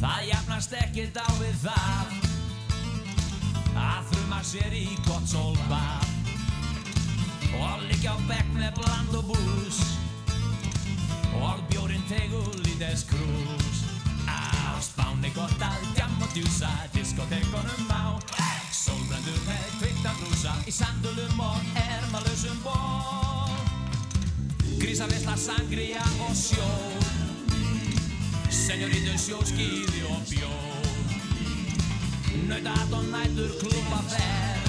Það jafnast ekkert á við það. Að þrjuma sér í gott sólbað. Og liggja á bekk með bland og bús. Og bjórin tegur lítið skrús. Á spáni gott að djam og djúsa diskotekonum á. Sólbrendur með kvikta brúsa í sandulum og ermalösum ból grísavistla, sangria og sjó Senjorítun sjóskýði og bjóð Nautat og nætur klúpa ferð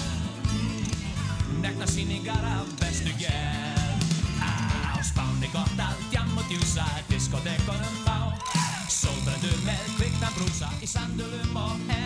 Nekna síningar af bestu gerð Á spáni gott að djam og djúsa Diskotekonum á Sólbrendur með kvikna brúsa Í sandulum og hermalösum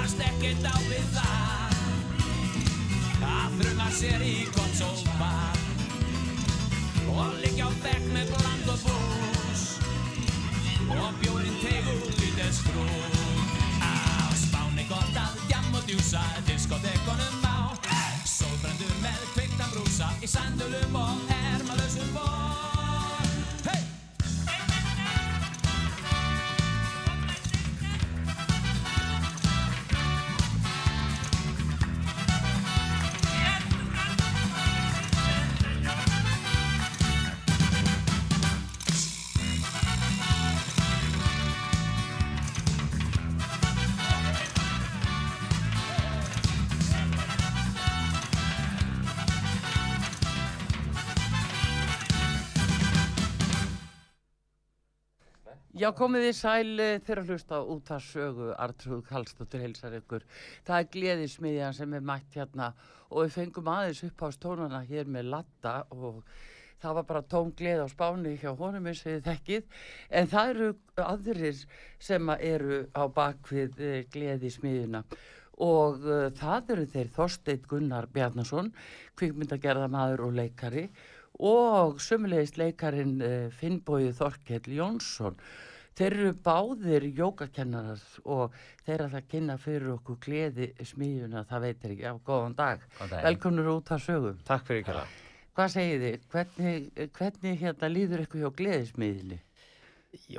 Það jafnast ekkert á við það. Að þrjuma sér í gott sólbað og liggja á bekk með bland og bús. Og bjórin tegur lítið skrúm á spáni gott að djam og djúsa diskotekonum á. Sólbrendur með kvikta brúsa í sandulum og Já, komið þið sæl eh, þegar að hlusta út að sögu Artrúð Kallstóttir heilsar ykkur. Það er gleðismiðjan sem er mætt hérna og við fengum aðeins upp á stónana hér með latta og það var bara tóm gleð á spáni hjá honum eins og þekkið. En það eru aðrir sem eru á bakvið uh, gleðismiðjuna og uh, það eru þeir Þorsteit Gunnar Bjarnason, kvikmyndagerðamaður og leikari og sömulegist leikarin Finnbóið Þorkell Jónsson. Þeir eru báðir jógakennarar og þeir að það kynna fyrir okkur gleði smíðuna, það veitir ekki. Já, góðan dag. Daginn. Velkomnur út að sögum. Takk fyrir ekki það. Hvað segið þið? Hvernig, hvernig hérna líður ykkur hjá gleðismiðinni?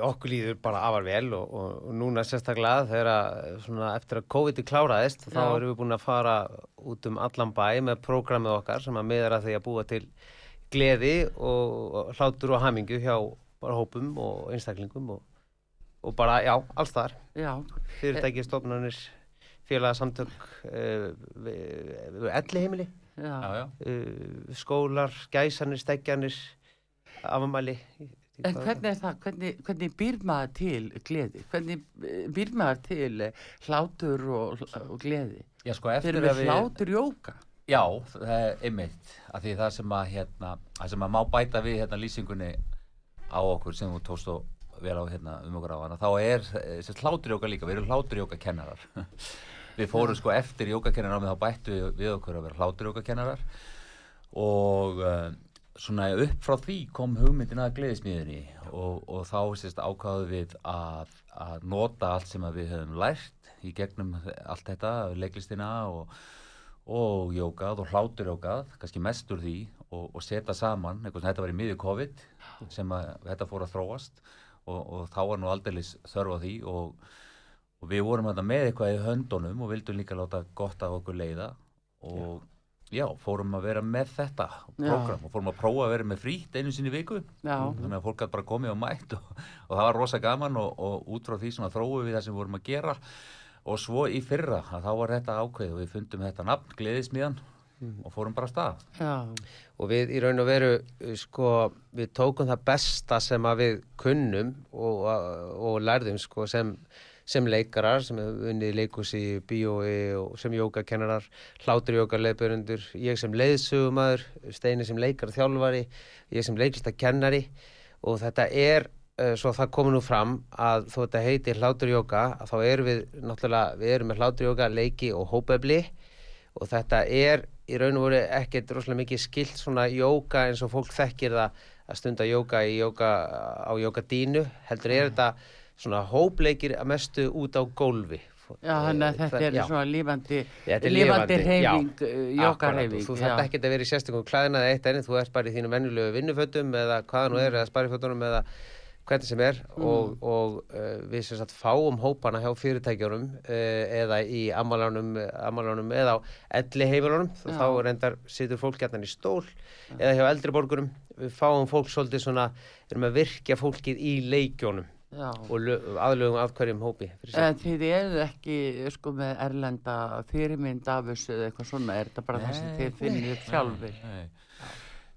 Okkur líður bara afar vel og, og, og núna sérstaklega þegar að, svona, eftir að COVID kláraðist þá Já. erum við búin að fara út um allan bæ með prógramið okkar sem að miðar að því að búa til gleði og, og hlátur og hamingu hjá bara hópum og einstaklingum og, og bara, já, alls þar. Fyrirtæki, stofnanir, félagsamtök, uh, elli heimili, já, Já, já. uh, skólar, gæsanir, steggjanir, afamæli. En hvernig er það? Hvernig, hvernig býr maður til gleði? Hvernig eh, býr maður til eh, hlátur og, og gleði? Já, sko, eftir að við við... hlátur jóka. Já, það er einmitt. Af því það sem að, hérna, það sem að má bæta við hérna lýsingunni á okkur sem þú tókst og vel á hérna um okkur á hana, þá er þessi hláturjóka líka, við erum hláturjóka kennarar. við fórum sko eftir jókakennarar mig þá bættu við, við okkur að vera hláturjóka kennarar og uh, svona upp frá því kom hugmyndin að gleðismíðinni og, og þá sérst ákvaðu við að, að nota allt sem við höfum lært í gegnum allt þetta, leiklistina og, og jókað og hláturjókað, kannski mest úr því og, og setja saman, eitthvað sem þetta var í miðju COVID sem að þetta fór að þróast og, og þá var nú aldeilis þörf á því og, og við vorum þetta með eitthvað í höndunum og vildum líka láta gott af okkur leiða. Og já, fórum að vera með þetta program og fórum að prófa að vera með frýtt einu sinni viku. Já, þannig að fólk gæti bara komið og mætt og, og það var rosa gaman og, og út frá því svona þróum við það sem við vorum að gera. Og svo í fyrra að þá var þetta ákveð og við fundum þetta nafn, gleðismíðan Mhm. og fórum bara stað. Já, og við í raun og veru uh, sko, við tókum það besta sem að við kunnum og, og lærðum sko, sem, sem leikarar sem hefur unnið leikus í bíói og sem jógakennarar hláturjókar leifbjörnundur, ég sem leiðsögumæður Steini sem leikar þjálfari ég sem leiklistakennari. Og þetta er uh, svo það komið nú fram að þó þetta heitir hláturjóka að þá erum við náttúrulega, við erum með hláturjóka leiki og hópefli. Og þetta er í raun og veru ekkert rosalega mikið skilt svona jóka eins og fólk þekkir það að stunda jóka á jókadínu heldur er þetta svona hópleikir að mestu út á gólfi já þannig að þetta er Já. svona lífandi, lífandi reyfing, já. jóka Akkurat, og reyfing. þú þarf ekki að vera í sérstökum klæðinaði eitt enni, þú ert bara í þínum vennulegu vinnufötum eða hvaða nú er, eða sparifötunum eða hvernig sem er og, og uh, við sem sagt fáum hópana hjá fyrirtækjunum uh, eða í amalánum, amalánum eða á elli heimilunum Já. þá reyndar situr fólk gætnan í stól eða hjá eldri borgurum við fáum fólk svolítið svona erum að virkja fólkið í leikjónum Já. og lö- aðlögum að hverjum hópi. En þið eruð ekki sko með erlenda fyrirmynd af þessu eða eitthvað svona, er þetta bara það sem þið finnir upp sjálfur? Nei. Af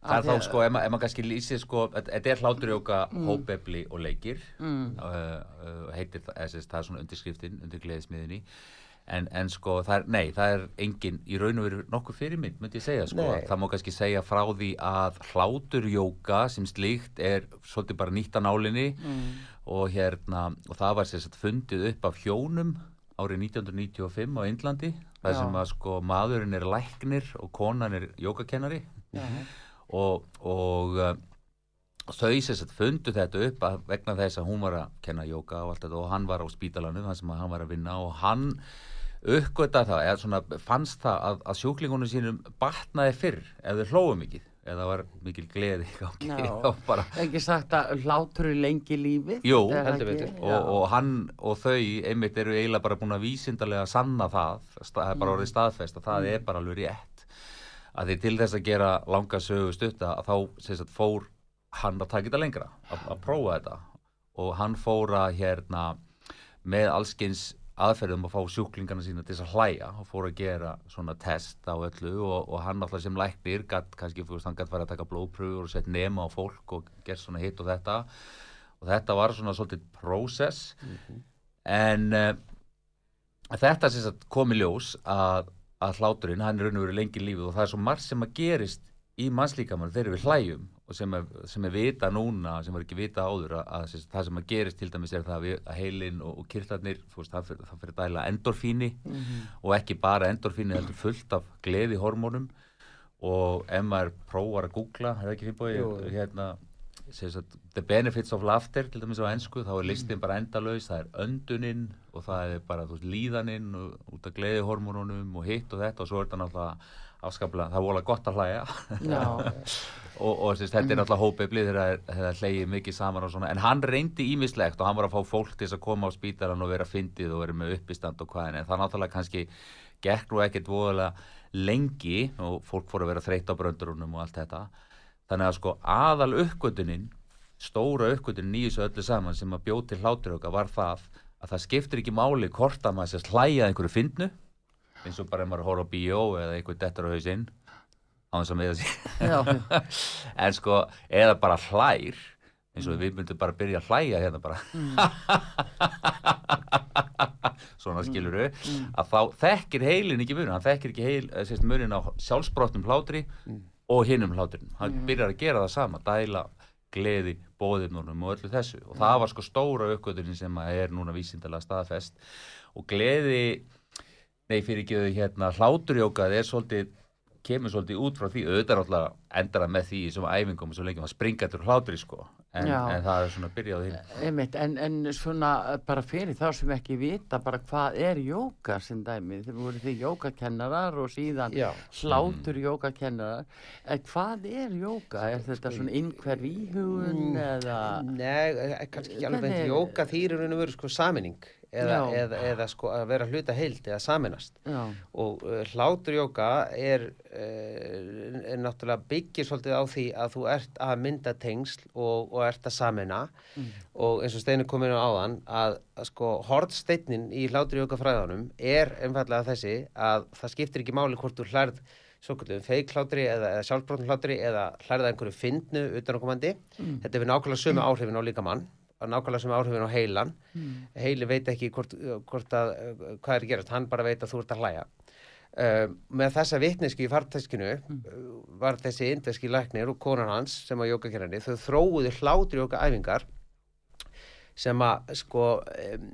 Það er þá sko, ef ma- ef maður kannski lýsir sko, þetta er hláturjóka, hópefli og leikir Mm. uh, uh, heitir það, sagt, það er svona undirskriftin undir gleðismiðinni en, en sko, það er, nei, það er engin í raun og veru nokkuð fyrirmynd, myndi ég segja sko, Nei. það má kannski segja frá því að hláturjóka sem slíkt er svolítið bara nýtt að nálinni og hérna, og það var sagt fundið upp af hjónum árið 1995 á Indlandi, það Já. sem að sko maðurinn er læknir og konan er jókakennari. Og, og uh, þau sagt fundu þetta upp að vegna þess að hún var að kenna jóka og allt þetta og hann var á spítalanum þar sem að hann var að vinna og hann uppgöta það, eða svona fannst það að, að sjúklingunum sínum batnaði fyrr ef þau hlóðu mikið eða var mikil gleði í gangi og Ekki sagt að hlátur er lengi lífið? Jú, heldur. Já. og, og hann og þau einmitt eru eiginlega bara búin að vísindarlega sanna það, það er bara orðið staðfest að það er bara alveg rétt að því til þess að gera langa sögu stutta að þá sagt, fór hann að taka þetta lengra að, að prófa þetta. Og hann fór að hérna með allskins aðferðum að fá sjúklingarna sína til þess að hlæja og fór að gera svona test á öllu. Og, og hann alltaf sem læknir gatt kannski, veist, hann gætt farið að taka blóðpröfur og sett nema á fólk og gert svona hitt og þetta. Og þetta var svona svolítið prósess. En uh, þetta sem sagt kom í ljós að, að hláturinn, hann er raun og verið lengi lífið og það er svo margt sem að gerist í mannslíkamann þegar við hlæjum og sem er, sem er vita núna, sem var ekki vita áður að, að sem það sem að gerist til dæmis er það að, við, að heilin og, og kirtlarnir, þú veist, það fyrir, það fyrir dæla endorfíni og ekki bara endorfíni heldur fullt af gleði hormónum og ef maður prófar að googla, er það ekki Jú. fyrir hérna sagt, the benefits of laughter til dæmis á ennsku, þá er listin bara endalaus það er önduninn og það er bara veist, líðaninn og, út af gleðihormónunum og hitt og þetta og svo er þetta náttúrulega afskaplega, það er vola gott að hlæja. Og, og sagt, þetta er náttúrulega hópefli þegar það hleyið mikið saman og svona en hann reyndi ímislegt og hann var að fá fólk til þess að koma á spítalan og vera fyndið og vera með uppistand og hvað en það náttúrulega kannski gekk nú ekkert voðalega lengi og fólk fór að vera þreytt á bröndurunum og allt þetta þannig að sko aðal uppgötunin stóra uppgötunin í þessu öllu saman sem að bjóð til hlátur okkar var það að það skiptir ekki máli hvort að maður sést hlæja einhverju fyndnu eins og bara ef maður horf á bíó eða einhver dettur á hausinn á þess að sér Já. en sko, eða bara hlær eins og við myndum bara byrja að hlæja hérna bara. Svona skiluru að þá þekkir heilin ekki munin hann þekkir ekki heil, eh, sérst, munin á sjálfsbrotnum hlátri og hinum hláturinn. Hann byrjar að gera það sama, dæla gleði, bóðirnunum og öllu þessu. Og það var sko stóra uppgötunin sem að er núna vísindalega staðfest. Og gleði nei fyrir ekki hérna hláturjókað er svolítið kemur svolítið út frá því, auðvitað er alltaf endar það með því í svona æfingum svo lengi maður springa til hlátri sko en, en það er svona byrjað því. Einmitt, en, en svona eh, bara fyrir þá sem ekki vita bara hvað er jóka sem dæmi, þeir voru því jókakennarar og síðan Já. hlátur jókakennarar en hvað er jóka? Er þetta svona innhver íhugun eða Nei, eh, kannski ekki alveg jóka þýr er raun og veru sko saminning eða, eða, eða sko að vera hluta heild eða saminast Já, og uh, hláturjóka er, uh, er náttúrulega byggir svolítið á því að þú ert að mynda tengsl og, og ert að samina og eins og Steinu kom inn á áðan að, að sko hortsteinin í hláturjóka fræðanum er einfallega þessi að það skiptir ekki máli hvort þú hlærð svo kallum feiklátri eða, eða sjálfbróttum hlátri eða hlærða einhverju fyndnu utanakomandi. Þetta hefur nákvæmlega sömu áhrifin á líkamann. og nákvæmlega sömu áhrifin á heilan. Heili veit ekki hvort, hvort að, hvað er gerast, hann bara veit að þú ert að hlæja. Uh, með þessa vitneski í farteskinu uh, var þessi indeski læknir og konan hans sem að jókakerrani, þau þróuðu hlátri jóka æfingar sem að sko um,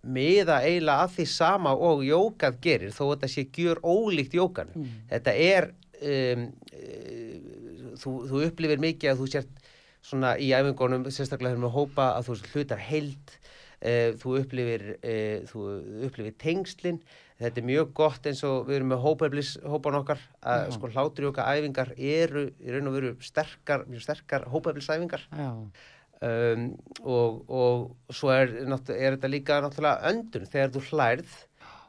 miða eiginlega að því sama og jókað gerir þó þetta sé gjör ólíkt jókanu. Þetta er um, uh, þú, þú upplifir mikið að þú sért svona í æfingunum, sérstaklega þegar við hópa að þú hlutar heild uh, þú upplifir uh, þú upplifir tengslin. Þetta er mjög gott eins og við erum með hópaeflis hópan okkar að sko hlátri okkar æfingar eru í raun og veru sterkar, mjög sterkar hópaeflisæfingar já, um, og, og svo er, er þetta líka náttúrulega öndun. Þegar þú hlærð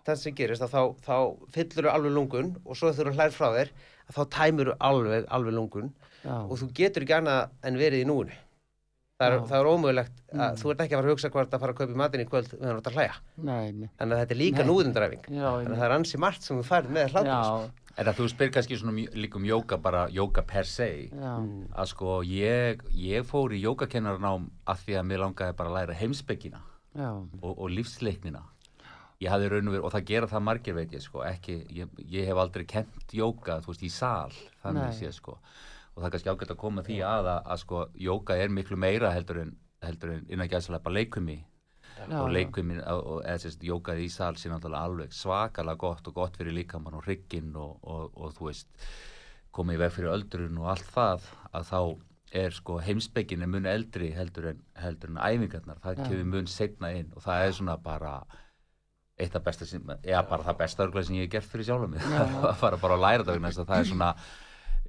það sem gerist að þá, þá fyllur þú alveg lungun og svo þú hlærð frá þér að þá tæmur þú alveg, alveg lungun já, og þú getur ekki annað en verið í núinu. Það er, það er ómögulegt að þú ert ekki að fara að hugsa hvort að fara að kaupa í matinn í kvöld meðan þú ert að hlæja. Nei, nei, þannig að þetta er líka núðundræfing. Þannig að það er ansi margt sem þú færð með hlátur já, En að þú spyr kannski svona líka um jóka, bara jóka per se, já, að sko ég, ég fór í jókakennarnám að því að mér langaði bara að læra heimsbyggina já, og, og lífsleiknina. Ég hafði raun og verið, og það gera það margir veit ég sko, ekki, ég, ég hef aldrei kent jóka, þú veist, í sal, þannig Nei. sé sko. Og það er kannski ágætt að koma því að, að, að sko, jóka er miklu meira heldur en, heldur en innan gæðslega bara leikumi já, og leikviminn og eða sérst jókað í sal sé náttúrulega alveg svakalega gott og gott fyrir líkamann og hrygginn og, og, og þú veist komið í veg fyrir öldrun og allt það að þá er sko heimsbyggin er mun eldri heldur en, heldur en æfingarnar, það Já. kemur mun setna inn og það er svona bara eitt af besta sem, eða bara það besta örglega sem ég hef gert fyrir sjálfum mig að fara bara að læra það það er svona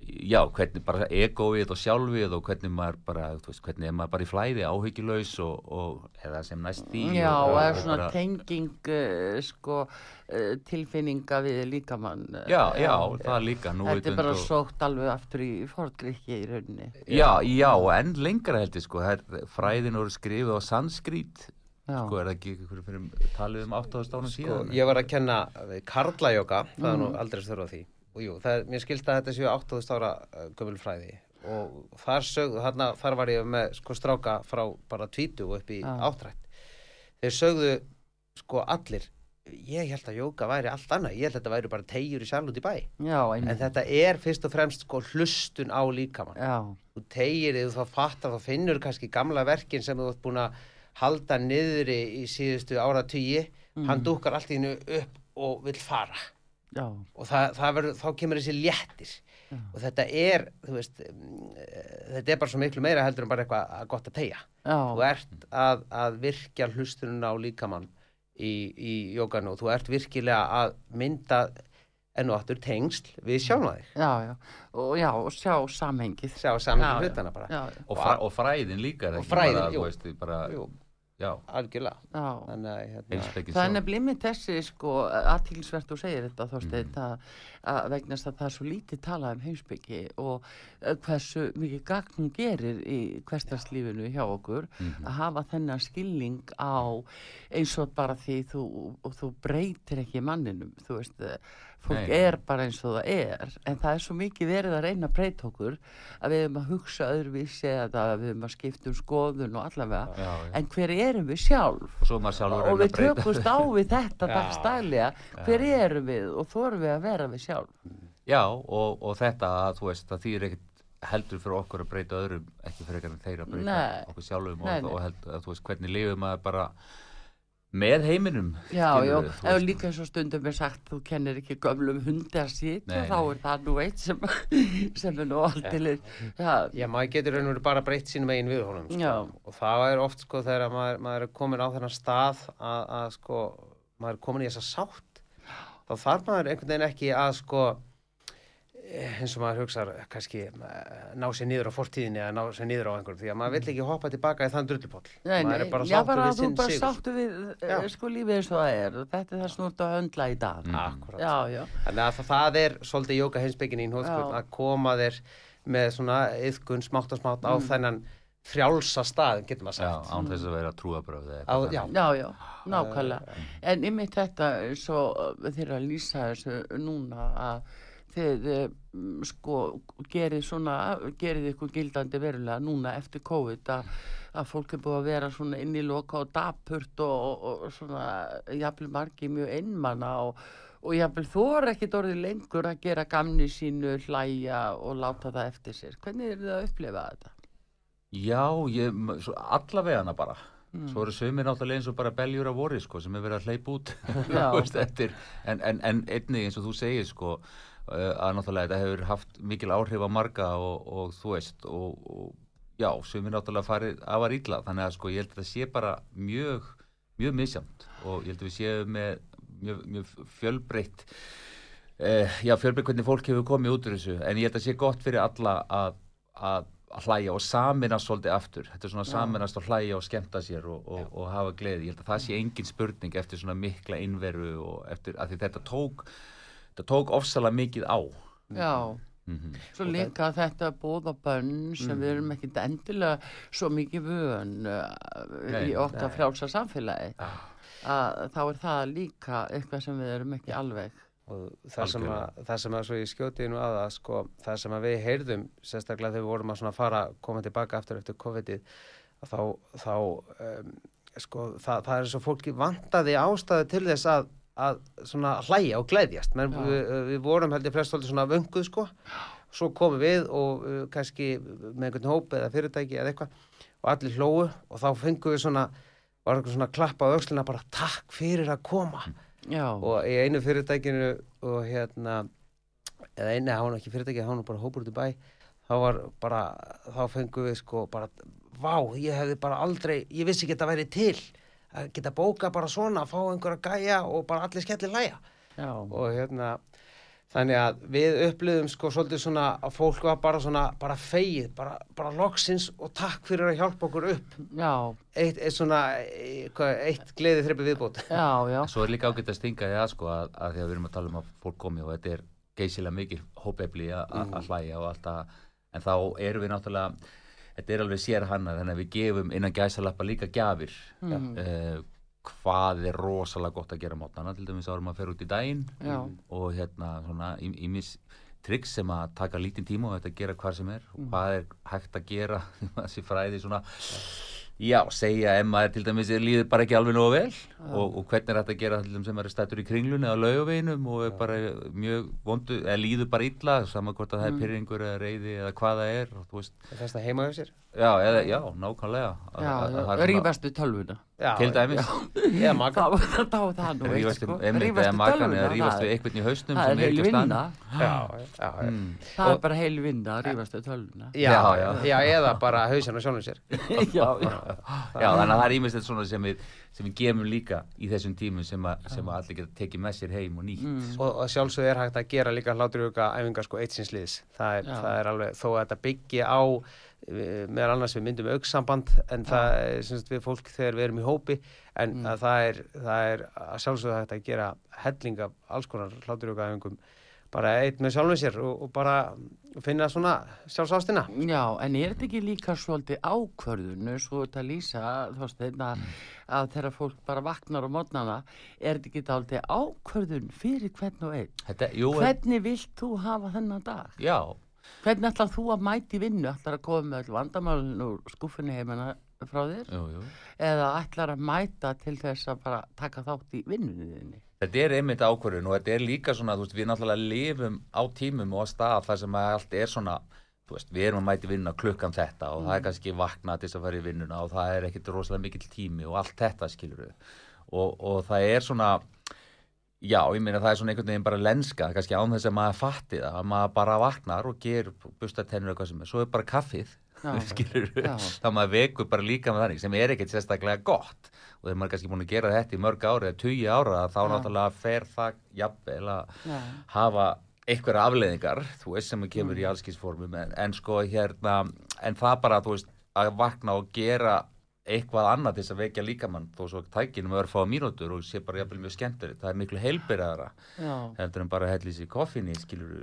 já, hvernig bara egoið og sjálfið og hvernig maður bara, þú veist, hvernig er maður bara í flæði áhyggjulegs og, og eða sem næst í Já, og, og og, er svona bara- tenging uh, sko uh, tilfinninga við líkamann uh, Já, já, það líka nú Þetta er bara og- sótt alveg aftur í forngrikki í rauninni Já, já, og enn lengra held ég sko, það er, fræðin voru skrifið á sanskrít, Já, sko, er það ekki ykkur fyrir talið um 8000 árum sko, síðan? ég var að kenna karlajóka það er nú Mm. aldrei þurfa á því og jú, það mér skilta að þetta séu 8000 ára uh, gömul fræði. Og þar, sögðu, þarna, þar var ég með sko stráka frá bara 20 og upp í Já. áttrætt þeir sögðu sko allir ég held að jóka væri allt annað. Ég held að þetta væri bara tegjur í sal út í bæ. Já, en þetta er fyrst og fremst sko hlustun á líkamann. Já, þú þig, þú þá fattar, þá finnur kannski gamla verkin sem þú ert búin að halda niðri í síðustu áratugi. Hann dúkkar allt í hennu upp og vill fara já, og það, það verður, þá kemur þessi léttir. Og þetta er, þú veist mm, eh, þetta er bara svo miklu meira heldur en bara eitthvað að gott að tegja þú já, ert að, að virkja hlustunum á líkamann í, í jókanu og þú ert virkilega að mynda enn og aftur tengsl við sjálfa þig. Já, já. Og já, og sjá samhengið. Sjá Já, já. hlutana bara. Já, Og, fræ, og fræðin líka, er Og fræðin, bara, jú. þú veist, bara, Jú, já, algjörlega já þannig að hérna, er nefnilega með þessi sko aðtílisvert þú segir þetta þorsteinn Mhm. að, að vegnast að það er svo lítið talað um heimsbyggi og eh, hversu mikið gagn hún gerir í hverstarslífinu hjá okkur Mhm. að hafa þennan skilning á eins og bara því þú, og þú breytir ekki manninum þú veist, eh, fólk Nei. er bara eins og það er en það er svo mikið verið að reyna að breyta okkur að við höfum að hugsa öðruvísi eða við höfum að skipta um skoðun og allavega Já, já. en hver erum við sjálf og að og við að tökumst á við þetta Já. dagstælega hver erum við og þorum við að vera við sjálf Já, og, og þetta að þú veist, það þýr ekkert heldur fyrir okkur að breyta öðrum, ekki fyrir ekkert þeir að breyta Nei. okkur sjálfum Nei, og, og held, að, þú veist, hvernig lifið maður bara með heiminum Já, já, veist. líka eins og stundum er sagt þú kennir ekki gömlum hundi að sitja þá er það nú eitt sem, sem er nú alltilir já, Já, maður getur raun og veru bara breytt sínum eigin við honum sko. Já. og það er oft sko þegar maður, maður er komin á þennan stað að, að sko, maður er komin í þessa sátt þá þarf maður einhvern veginn ekki að sko eins og maður hugsar kannski eh, ná sér niður á fortíðinni eða ná sér niður á einhverjum því að maður vill ekki hoppa tilbaka í þann drullupoll Nei, maður er bara já, sáttur bara við þú sinn bara sigur. sáttu við Já. uh, sko lífið eins og það er. Þetta er það snúrt að höndla í dag. Akkúrat. já, já, Þannig að það, það er svolítið jóka heimsbyggin í hóðskvöld Já. að koma þér með svona yðkun smátt og smátt á Mm. þennan frjálsa stað, getur maður Já, sagt. án þess að vera trúabröð Á, já, já, já, nákvæmlega. En ymmið þetta svo þeir að lýsa þessu núna að þið eh, mm, sko gerið svona, gerið ykkur gildandi verulega núna eftir COVID að, að fólk er búið að vera svona inn í loka og dapurt og, og, og svona jafnvel margi mjög einmanna og, og jafnvel þú er ekkit orðið lengur að gera gamni sínu hlæja og láta það eftir sér. Hvernig er þið að upplifa þetta? Já, ég, allavega hana bara. Svo eru sömur náttúrulega eins og bara beljur á vori sko, sem er verið að hleypa út. Eftir, en, en, en einnig eins og þú segir sko, að náttúrulega þetta hefur haft mikil áhrif á marga og, og þú veist og, og já, sömur náttúrulega farið afar illa. Þannig að sko ég held að það sé bara mjög, mjög misjamt og ég held að við séum með mjög, mjög fjölbreytt uh, já, fjölbreytt hvernig fólk hefur komið út úr þessu. En ég held að sé gott fyrir alla að, að, að hlæja og saminast svolítið aftur, þetta er svona saminast og hlæja og skemmta sér og, og, og hafa gleði. Ég held að það sé engin spurning eftir svona mikla innveru og eftir að þetta tók þetta tók ofsalega mikið á. Já, mm svo líka þetta bóða bönn sem við erum ekkert endilega svo mikið vön uh, Nei, í okkar frjálsa samfélagi. Að þá er það líka eitthvað sem við erum ekki alveg og það sem, að, það sem að svo ég skjóti nú að að sko, það sem að við heyrðum sérstaklega þegar við vorum að svona fara koma tilbaka aftur eftir COVID-ið að þá, þá um, sko, það, það er svo fólki vantaði ástæðu til þess að, að svona hlæja og gleðjast. Men, við, við vorum held ég flest svolítið svona vönguð sko. Svo komum við og uh, kannski með einhvern hóp eða fyrirtæki eða eitthvað og allir hlóu og þá fengum við svona var eitthvað svona klapp á öxlina bara takk fyrir að koma. Já, og í einu fyrirtækinu og hérna eða einu, það var nú ekki fyrirtæki, það var nú bara hópur út í bæ þá var bara, þá fengum við sko bara, vá, ég hefði bara aldrei, ég vissi ekki að þetta væri til að geta bóka bara svona, fá einhverja gæja og bara allir skellir læja já, og hérna þannig að við upplöðum sko svolítið svona að fólk var bara svona, bara feið bara, bara loksins og takk fyrir að hjálpa okkur upp. Já, eitt, eitt svona, eitthvað, eitt gleði þreppi viðbót. Já, já, Svo er líka ágætt að stinga það sko að, að því að við erum að tala um að fólk komi og þetta er geysilega mikil hópefli að Mm. að hlæja og allt það. En þá erum við náttúrulega þetta er alveg sér hana þannig að við gefum innan gæsalappa líka gjafir Mm. uh, hvað er rosalega gott að gera mótana til dæmis árum að fer út í daginn Já. og hérna svona ímis tryggs sem að taka lítinn tíma og þetta gera hvað sem er og Mm. hvað er hægt að gera þessi fræði svona já, segja ef maður til dæmis líður bara ekki alveg nógu vel? Og, og hvernig er þetta að gera til dæmis sem er stættur í kringlunni eða laugaveginum og er bara mjög vondu eða líður bara illa saman hvort að það er pyrringur eða reyði eða hvað það er og þú veist, þess að heima hjá sér já, eða, já, nákvæmlega Að- já, að- að já, er svona- rífastu tölvuna til dæmis eða maga Það var það, var það nú eitt, rífast sko. um einmitt eða makan eða rífast við einhvern í hausnum Það sem er heil vinna já, já, já. Mm. Það er bara heil vinna að rífast við tölvuna Já, Já, já, já. eða bara hausinn á sjálfum sér Já, já, Já, þannig að það er ímest svona sem við, sem við gefum líka í þessum tímum sem, að, sem að allir geta tekið með sér heim og nýtt. Mm. og, og sjálfsögðu er hægt að gera líka hláturjöka æfingar sko eitt síns liðs það er, það er alveg, þó að þetta byggi á meðal annars við myndum auksamband en það er semst við fólk þegar við erum í hópi en Mm. að það, er, það er að sjálfsögðu hægt að gera helling af alls konar hláturjöka æfingum bara eitt með sjálfum sér og, og bara finna svona sjálfsástina Já, en er þetta ekki líka svolítið ákvörðun svo þetta lýsa, þú veist, þeirna, að þegar fólk bara vaknar á mótnana, er þetta ekki dálítið ákvörðun fyrir hvern og einn? Þetta, jú, Hvernig vilt þú hafa þennan dag? já, Hvernig ætlar þú að mæti vinnu? Ætlar að koma með vandamálun úr skúfunni heimana frá þér? jú, jú. Eða ætlar að mæta til þess að bara taka þátt í vinnunni þinni? Þetta er einmitt ákvörðun og þetta er líka svona, þú veist, við náttúrulega lifum á tímum og á stað þar sem allt er svona, þú veist, við erum að mæti vinna klukkan þetta og það er kannski vakna til þess að fara í vinnuna og það er ekkit rosalega mikill tími og allt þetta skilur við og, og það er svona, já, ég meina það er svona einhvern veginn bara lenska, kannski án þess að maður fatti það, að maður bara vaknar og ger bustar tennur eitthvað sem er, svo er bara kaffið, skilur þá maður vekur bara líka með þannig sem er ekkert sérstaklega gott. Og þegar maður er kannski búin að gera þetta í mörg ári eða tugi ára þá Já. náttúrulega fer það jafnvel að hafa einhverja afleðingar, þú veist, sem kemur í allskýrsformum, en, en sko hérna, en það bara, þú veist, að vakna og gera eitthvað annað þess að vekja líkamann þó svo tækinum að vera að fá mínútur og sé bara jafnvel mjög skemmtur, það er miklu heilbyrðara heldur en bara að hella í sig koffinni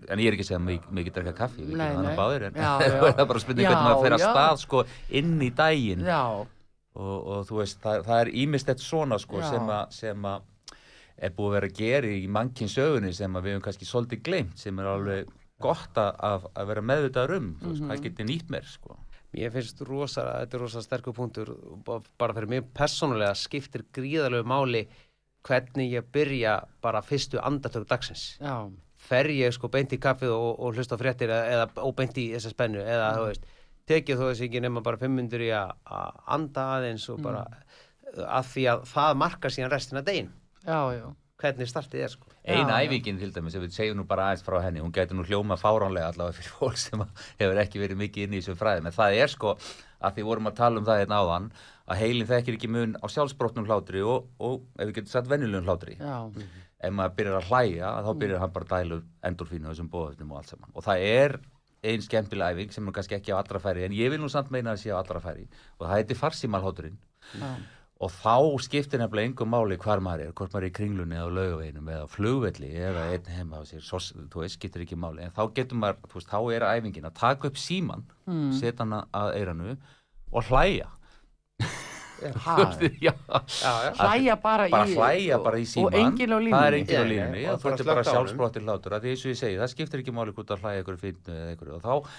en ég er ekki að segja að mikið drekka kaffi við Nei, nei. báðir en það er bara spurning hvernig Já, maður fer að stað sko inn í daginn. Og, og þú veist, það, það er ímistett svona sko sem að, að er búið að vera að gera í mannkinn sögunni sem að við höfum kannski svolítið glemt sem er alveg gott að, að, að vera meðvitaður um, veist, Mhm. hvað getur nýtt mér sko. Mér finnst rosa, þetta er rosa sterkur punktur. Bara fyrir mig persónulega skiptir gríðalegu máli hvernig ég byrja bara fyrstu andartök dagsins. já, Fer ég sko beint í kaffið og, og hlusta fréttir eða, eða og beint í þessa spennu eða þú veist, tekið þó þess ekki nema bara fimm myndur í að anda aðeins og bara að því að það markar síðan restina degin já, já. Hvernig startið er sko. Ein Já, já. æfingin til dæmis, ef við segjum nú bara aðeins frá henni, hún getur nú hljóma fáránlega allavega fyrir fólk sem hefur ekki verið mikið inn í þessum fræðum, en það er sko að því vorum að tala um það hérna áðan að heilin þekkir ekki mun á sjálfsbrotnum hlátri og, og ef við getum sagt venjulegum hlátri já. ef maður byrjar að hlæja, þá byrjar hann bara að dælu endorfínu og þessum bóðöfnum og allt saman og það er ein skemmtileg æfing sem er kannski ekki á allra færi, en ég vil nú samt meina að sé á allra færi og það heitir farsímalhátturinn já. Og þá skiptir nefnilega engum máli hvar maður er, hvort maður er í kringlunni eða á laugaveginum eða á flugvelli eða einn heima á sér, svo, þú veist, skiptir ekki máli. En þá getur maður, þú veist, þá er æfingin að taka upp síman, mm. setja hann að eiranu og hlæja. Ha, já, Já, já. hlæja bara, bara í hlæja bara í síman og enginn á línunni. Það er enginn á línunni, þú bara ert bara sjálfsbrottir hlátur. Að því eins og ég segi, það skiptir ekki máli hvort að hlæja ykkur finnu eða ykkur og þá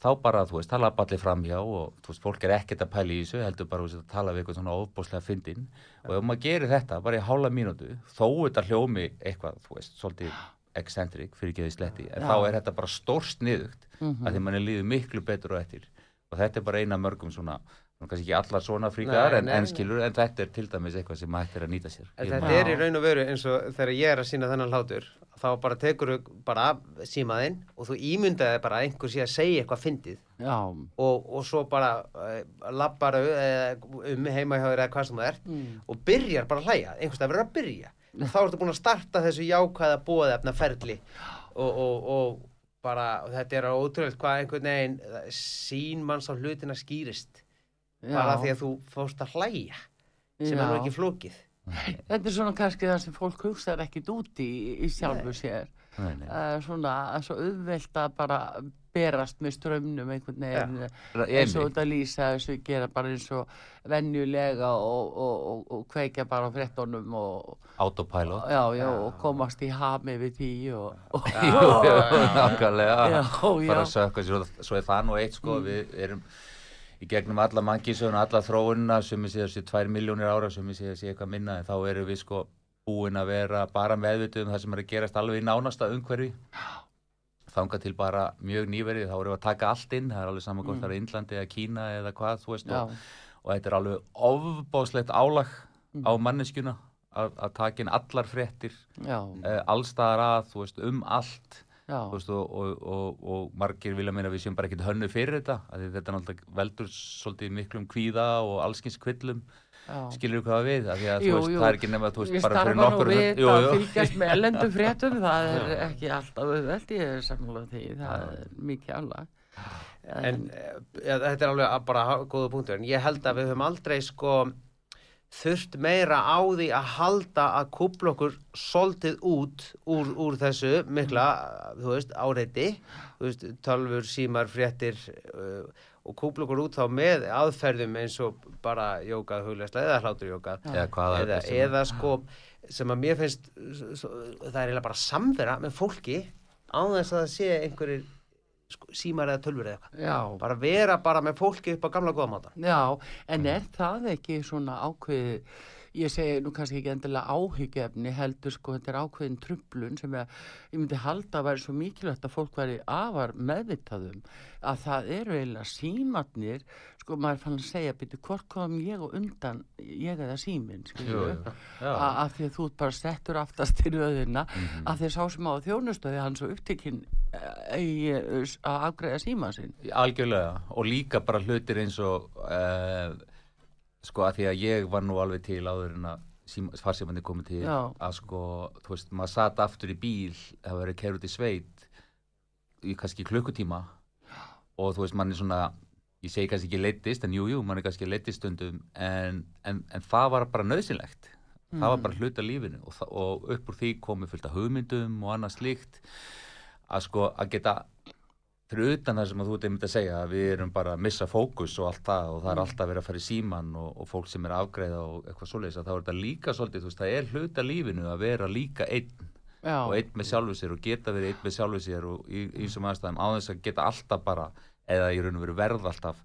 þá bara, þú veist, tala allir framhjá og þú veist, fólk er ekkert að pæla í þessu heldur bara þú veist, að tala við eitthvað svona ofbúslega fyndin og ef maður gerir þetta bara í hálfa mínútu þó þetta hljómi eitthvað, þú veist, svolítið eccentric fyrir ekki því sletti en Já. þá er þetta bara stórst niðugt Mhm. að því manni líður miklu betur og eftir og þetta er bara eina mörgum svona kannski ekki allar svona fríkaðar Nei, en, en skilur, en þetta er til dæmis eitthvað sem hægt er að nýta sér. En Ég þetta er í raun og veru eins og þegar ég er að sína þennan hlátur þá bara tekur bara símaðinn og þú ímyndaði bara að einhver sé að segja eitthvað fyndið. Já, og, og svo bara uh, lappar um heima hjá þér eða hvað sem það ert Mm. og byrjar bara að hlæja, einhvers það verður að byrja. Þá ertu búin að starta þessu jákvæða bóðefna ferli og, og, og bara, og þetta er ótrúlega hvað einhvern veginn eh, sín manns á hlutina skýrist bara því að þú fórst að hlæja sem er nú Já. ekki flókið. Þetta er svona kannski það sem fólk hugsaður ekkit út í, í sjálfu sér. Nei, nei. uh, svona, að svo auðvelt að bara berast með strömmnum einhvern veginn eins og þetta lýsa þessu gera bara eins og venjulega og, og, og, og kveikja bara á fréttonum og, autopilot. Já, já, og komast í hami við því og, nákvæmlega. Já, já. að sér og svo er það nú eitt sko við erum í gegnum alla mannkísögun, alla þróunina sem við séu þessi tvær miljónir ára sem við séu þessi eitthvað minna en þá erum við sko búin að vera bara meðvituð um það sem er að gerast alveg í nánasta umhverfi. Þanga til bara mjög nýverið þá erum við að taka allt inn, það er alveg saman hvort það er Índlandi eða Kína eða hvað þú veist og, og þetta er alveg ofbáslegt álag á manneskjuna að, að taka inn allar fréttir já, uh, allstaðar að, þú veist, um allt veist, og, og, og, og margir vilja meina að við séum bara ekkert hönnu fyrir þetta að þetta náttúrulega veldur svolítið miklum kvíða og allskins kvillum já. skilur hvað við, af því að Jú, þú veist, jú. það er ekki nema, þú veist, Við bara fyrir nokkur við jú, að jú. fylgjast með ellendum fréttum, það er ekki alltaf auðvelt, ég er sammála því, það er mikið álag. en eh, ja, þetta er alveg að bara góða punktur en ég held að við höfum aldrei sko þurft meira á því að halda að kúpla okkur soldið út úr, úr þessu mikla, þú veist, áreiti. Þú veist, tölfur, símar, fréttir uh, og kúpla okkur út þá með aðferðum eins og bara jókað, huglegsla eða hlátur jókað eða eða, eða sko sem að mér finnst s- s- það er eiginlega bara samvera með fólki á þess að það sé einhverjir sko, símar eða tölfur eða eitthvað. Bara vera bara með fólki upp á gamla góða máta já, en er það ekki svona ákveðið, ég segi nú kannski ekki endilega áhyggjefni, heldur sko, þetta er ákveðin trublun sem ég, ég myndi halda að væri svo mikilvægt að fólk væri afar meðvitaðum, að það eru eiginlega símatnir, sko, maður fann að segja, byrju, hvort kom ég og undan, ég eða að að því að þú bara settur aftast í röðina Mhm. að því að sá sem á þjónustöði hann svo upptekinn eh, eh, að afgreða síma sinn. Algjörlega og líka bara hlutir eins og uh, sko að því að ég var nú alveg til áður en að farsímandi komið til Já. að sko, þú veist, maður satt aftur í bíl það verið keirut í sveit í kannski klukkutíma og þú veist, mann er svona ég segi kannski ekki leittist, en jú, jú, mann er kannski leittist stundum en, en, en það var bara nöðsynlegt það var bara hluta lífinu og, og upp úr því komið fullt af hugmyndum og annað slíkt að sko, að geta fyrir utan það sem þú ert einmitt að segja að við erum bara að missa fókus og allt það og það er alltaf verið að fara í síman og, og fólk sem er að afgreiða og eitthvað svoleiðis að þá er þetta líka svolítið, þú veist, það er hluta lífinu að vera líka einn Já, og einn með sjálfu sér og geta verið einn með sjálfu sér og í í þessum aðstæðum á þess að geta alltaf bara eða í raun og veru verð alltaf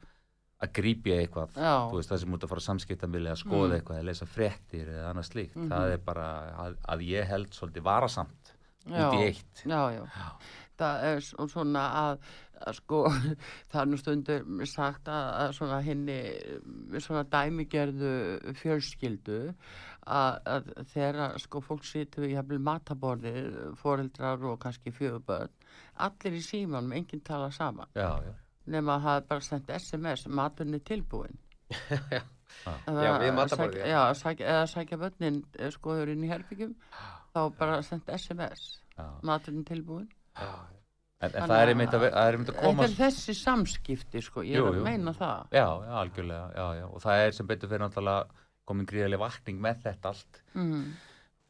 að grípja eitthvað Já. þú veist það sem út að fara að samskiptamili að skoða Mm. eitthvað, að lesa fréttir eða annað slíkt, Mhm. það er bara að, að ég held svolítið varasamt út í eitt já, já. Það er svo- svona að, að sko, það er nú stundur sagt að, að svona henni, svona dæmigerðu fjölskyldu að, að þegar sko fólk situr við jafnvel mataborðið, foreldrar og kannski fjögubörn, allir í símanum, enginn tala saman. já, já, nema að hafa bara sendt SMS maturinn er tilbúin Já. Já, við sækja- já. sækja, eða sækja börnin eh, skoður inn í herbyggjum þá bara sendt SMS já. maturinn tilbúin En, en það er að- einmitt að, er einmitt að koma þetta er þessi samskipti sko, ég Jú, er að meina það. Já, já, algjörlega, já, já. Og það er sem betur fyrir náttúrulega komin gríðarlega vakning með þetta allt. Mm.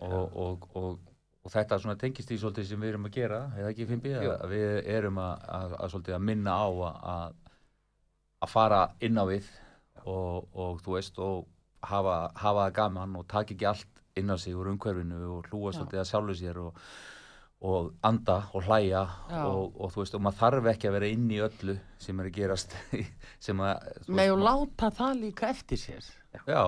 og, og, og, og þetta svona tengist í svolítið sem við erum að gera eða ekki Jú. að við erum að, að, að að minna á að, að að fara inn á við og, og þú veist og hafa, hafa það gaman og taka ekki allt inn á sig úr umhverfinu og hlúa svolítið að sjálfu sér og, og anda og hlæja og, og þú veist og maður þarf ekki að vera inn í öllu sem er að gerast sem að þú Nei veist, og láta það líka eftir sér. Já,